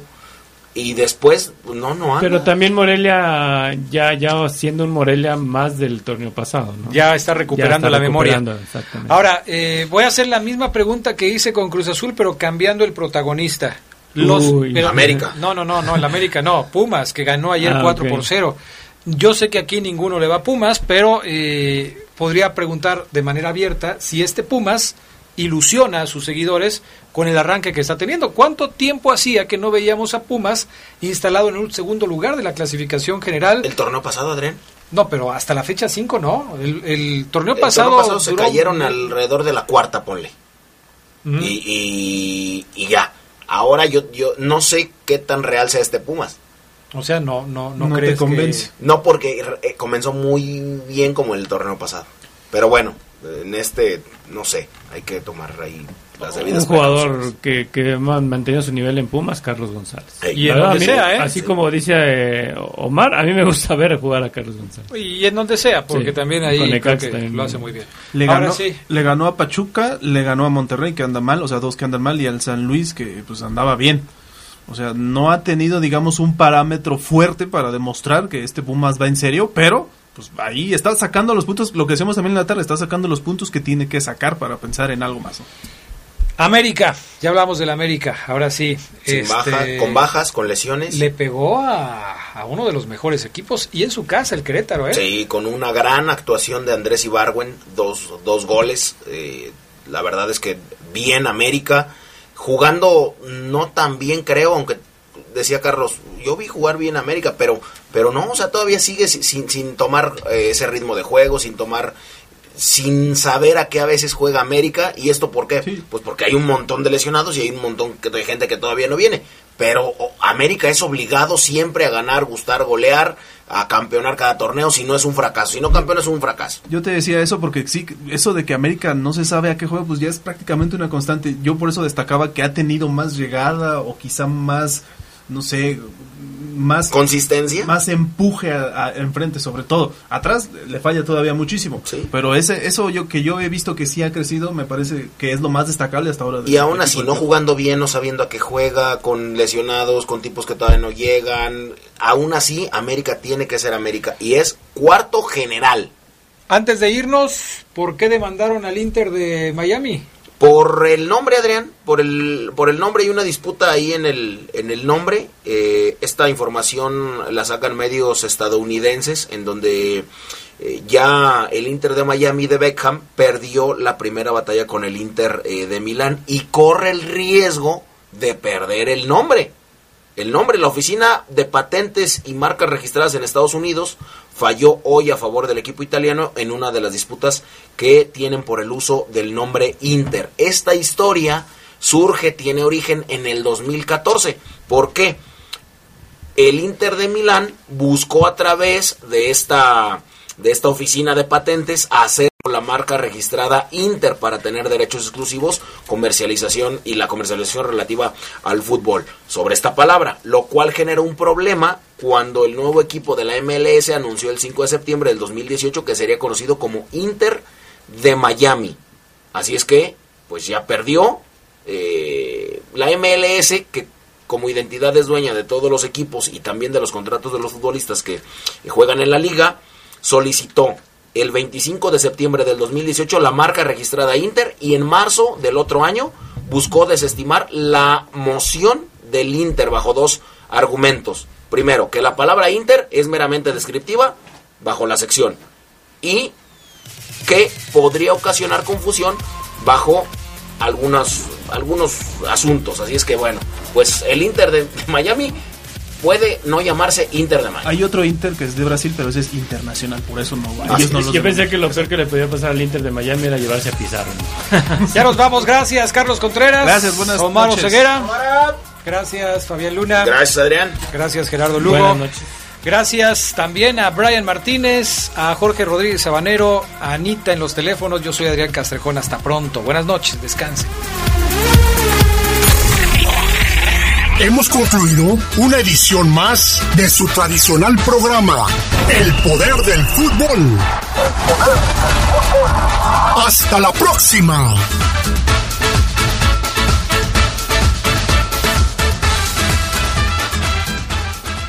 Y después, no, no anda. Pero también Morelia, ya, ya siendo un Morelia más del torneo pasado, ¿no? Ya está recuperando Ya está la memoria. recuperando. Ahora, eh, voy a hacer la misma pregunta que hice con Cruz Azul, pero cambiando el protagonista. Los, Uy. pero- América. No, no, no, no, el América no. Pumas, que ganó ayer Ah, 4 ok. por 0. Yo sé que aquí ninguno le va a Pumas, pero eh, podría preguntar de manera abierta si este Pumas ilusiona a sus seguidores con el arranque que está teniendo. ¿Cuánto tiempo hacía que no veíamos a Pumas instalado en un segundo lugar de la clasificación general? El torneo pasado, Adrián. No, pero hasta la fecha 5 no. El, el torneo El pasado, torneo pasado se duró- cayeron alrededor de la cuarta, ponle. Y, y, y ya. Ahora yo, yo no sé qué tan real sea este Pumas. O sea, no, no, no, No te crees que- convence. No porque eh, comenzó muy bien como el torneo pasado. Pero bueno, en este, no sé, hay que tomar ahí las debidas un jugador que, que ha mantenido su nivel en Pumas, Carlos González. Ey. Y en donde sea, ¿eh? Así como dice eh, Omar, a mí me gusta ver jugar a Carlos González. Y en donde sea, porque Sí, también ahí creo que también. lo hace muy bien. Le Ahora ganó, sí, le ganó a Pachuca, le ganó a Monterrey, que anda mal, o sea, dos que andan mal, y al San Luis, que pues andaba bien. O sea, no ha tenido, digamos, un parámetro fuerte para demostrar que este Pumas va en serio, pero pues ahí está sacando los puntos, lo que decíamos también en la tarde, está sacando los puntos que tiene que sacar para pensar en algo más. ¿no? América, ya hablamos del América, ahora sí. Sin este, baja, con bajas, con lesiones. Le pegó a, a uno de los mejores equipos y en su casa, el Querétaro, ¿eh? Sí, con una gran actuación de Andrés Ibarwen, dos, dos goles. eh, la verdad es que bien América. Jugando no tan bien, creo, aunque decía Carlos, yo vi jugar bien América, pero, pero no, o sea, todavía sigue si- sin, sin tomar eh, ese ritmo de juego, sin tomar sin saber a qué a veces juega América. ¿Y esto por qué? Sí. Pues porque hay un montón de lesionados y hay un montón de gente que todavía no viene. Pero América es obligado siempre a ganar, gustar, golear, a campeonar cada torneo, si no es un fracaso. Si no campeona es un fracaso. Yo te decía eso porque sí, eso de que América no se sabe a qué juega, pues ya es prácticamente una constante. Yo por eso destacaba que ha tenido más llegada o quizá más, no sé, más consistencia, más empuje a, a- enfrente, sobre todo. Atrás le falla todavía muchísimo. Pero ese, eso yo que yo he visto que sí ha crecido, me parece que es lo más destacable hasta ahora. Y aún equipo así, no jugando bien, no sabiendo a qué juega, con lesionados, con tipos que todavía no llegan. Aún así, América tiene que ser América. Y es cuarto general. Antes de irnos, ¿por qué demandaron al Inter de Miami? Por el nombre, Adrián, por el, por el nombre hay una disputa ahí en el, en el nombre. Eh, esta información la sacan medios estadounidenses, en donde eh, ya el Inter de Miami de Beckham perdió la primera batalla con el Inter eh, de Milán y corre el riesgo de perder el nombre. El nombre, la oficina de patentes y marcas registradas en Estados Unidos falló hoy a favor del equipo italiano en una de las disputas que tienen por el uso del nombre Inter. Esta historia surge, tiene origen en el 2014. ¿Por qué? El Inter de Milán buscó a través de esta, de esta oficina de patentes hacer la marca registrada Inter para tener derechos exclusivos, comercialización y la comercialización relativa al fútbol sobre esta palabra, lo cual generó un problema cuando el nuevo equipo de la MLS anunció el 5 de septiembre del 2018 que sería conocido como Inter de Miami. Así es que, pues ya perdió eh, la MLS que como identidad es dueña de todos los equipos y también de los contratos de los futbolistas que juegan en la liga, solicitó el 25 de septiembre del 2018 la marca registrada Inter y en marzo del otro año buscó desestimar la moción del Inter bajo dos argumentos. Primero, que la palabra Inter es meramente descriptiva bajo la sección y que podría ocasionar confusión bajo algunos, algunos asuntos. Así es que bueno, pues el Inter de Miami puede no llamarse Inter de Miami. Hay otro Inter que es de Brasil, pero ese es internacional, por eso no va. Ellos no los Yo pensé que lo peor que le podía pasar al Inter de Miami era llevarse a Pizarro. Ya nos vamos, gracias Carlos Contreras. Gracias, buenas Omar noches. Ceguera. Gracias Fabián Luna. Gracias Adrián. Gracias Gerardo Lugo. Buenas noches. Gracias también a Brian Martínez, a Jorge Rodríguez Sabanero, a Anita en los teléfonos. Yo soy Adrián Castrejón. Hasta pronto. Buenas noches. Descansen. Hemos concluido una edición más de su tradicional programa, El Poder del Fútbol. Hasta la próxima.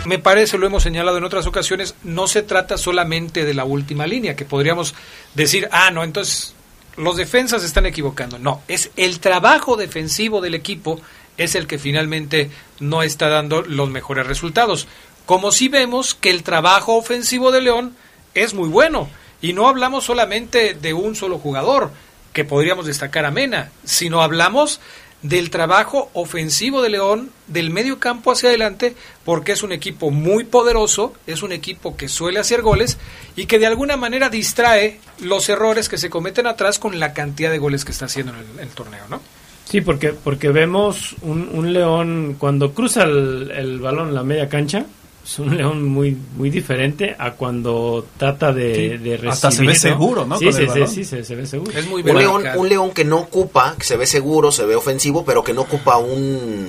me parece, lo hemos señalado en otras ocasiones, no se trata solamente de la última línea, que podríamos decir, ah, no, entonces los defensas están equivocando. No, es el trabajo defensivo del equipo es el que finalmente no está dando los mejores resultados. Como si vemos que el trabajo ofensivo de León es muy bueno. Y no hablamos solamente de un solo jugador, que podríamos destacar a Mena, sino hablamos del trabajo ofensivo de León, del medio campo hacia adelante, porque es un equipo muy poderoso, es un equipo que suele hacer goles y que de alguna manera distrae los errores que se cometen atrás con la cantidad de goles que está haciendo en el, el torneo, ¿no? Sí, porque, porque vemos un, un león cuando cruza el, el balón en la media cancha, es un león muy muy diferente a cuando trata de, Sí, de recibir. hasta se ve seguro, ¿no? Sí, se, se ve seguro. Es muy Un león, un león que no ocupa, que se ve seguro, se ve ofensivo, pero que no ocupa un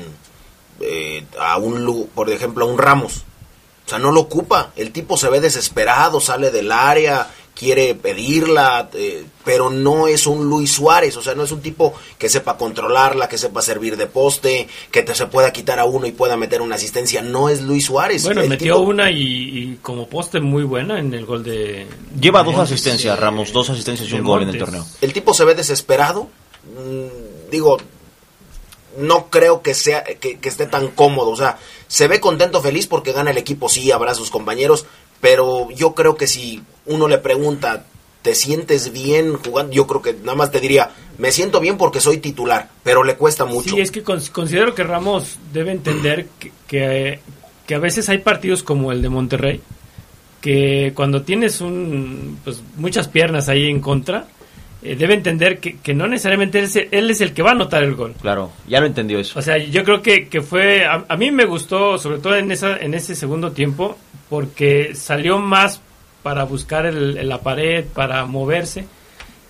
eh, a un Lu- por ejemplo a un Ramos. O sea, no lo ocupa. El tipo se ve desesperado, sale del área, quiere pedirla, eh, pero no es un Luis Suárez. O sea, no es un tipo que sepa controlarla, que sepa servir de poste, que te se pueda quitar a uno y pueda meter una asistencia. No es Luis Suárez. Bueno, El metió tipo- una y, y como poste muy buena en el gol de... Lleva dos asistencias, Ramos, dos asistencias y un gol en el torneo. El tipo se ve desesperado. Mm, digo, no creo que sea que, que esté tan cómodo. O sea, se ve contento, feliz porque gana el equipo, sí, habrá sus compañeros. Pero yo creo que si uno le pregunta, ¿te sientes bien jugando? Yo creo que nada más te diría, me siento bien porque soy titular, pero le cuesta mucho. Sí, es que cons- considero que Ramos debe entender que, que, que a veces hay partidos como el de Monterrey, que cuando tienes un, pues, muchas piernas ahí en contra, eh, debe entender que, que no necesariamente él es, el- él es el que va a anotar el gol. Claro, ya lo entendió eso. O sea, yo creo que, que fue, a, a mí me gustó, sobre todo en, esa, en ese segundo tiempo, porque salió más para buscar el- la pared, para moverse,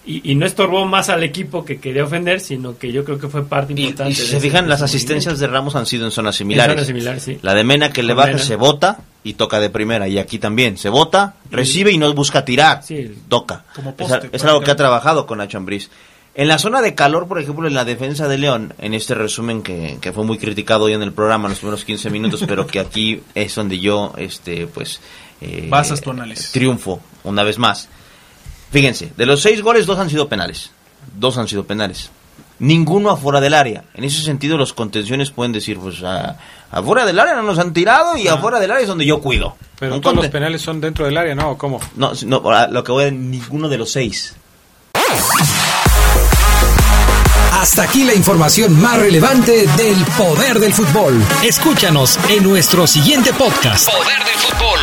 y, y no estorbó más al equipo que quería ofender, sino que yo creo que fue parte importante. Y si de se fijan, las asistencias de Ramos han sido en zonas En similares. zonas similares, sí. La de Mena que le baja, se bota y toca de primera. Y aquí también, se bota, recibe y no busca tirar. Toca. Como Es, poste, es algo que ha trabajado con Nacho Ambriz. En la zona de calor, por ejemplo, en la defensa de León, en este resumen que, que fue muy criticado hoy en el programa, en los primeros 15 minutos, pero que aquí es donde yo, este, pues... eh, Basas tu análisis. Triunfo, una vez más. Fíjense, de los seis goles, dos han sido penales. Dos han sido penales. Ninguno afuera del área. En ese sentido, los contenciones pueden decir, pues, a- afuera del área no nos han tirado y afuera del área es donde yo cuido. Pero todos los penales son dentro del área, ¿no? ¿O ¿Cómo? no, no, ahora, lo que voy a ninguno de los seis. Hasta aquí la información más relevante del poder del fútbol. Escúchanos en nuestro siguiente podcast. Poder del fútbol.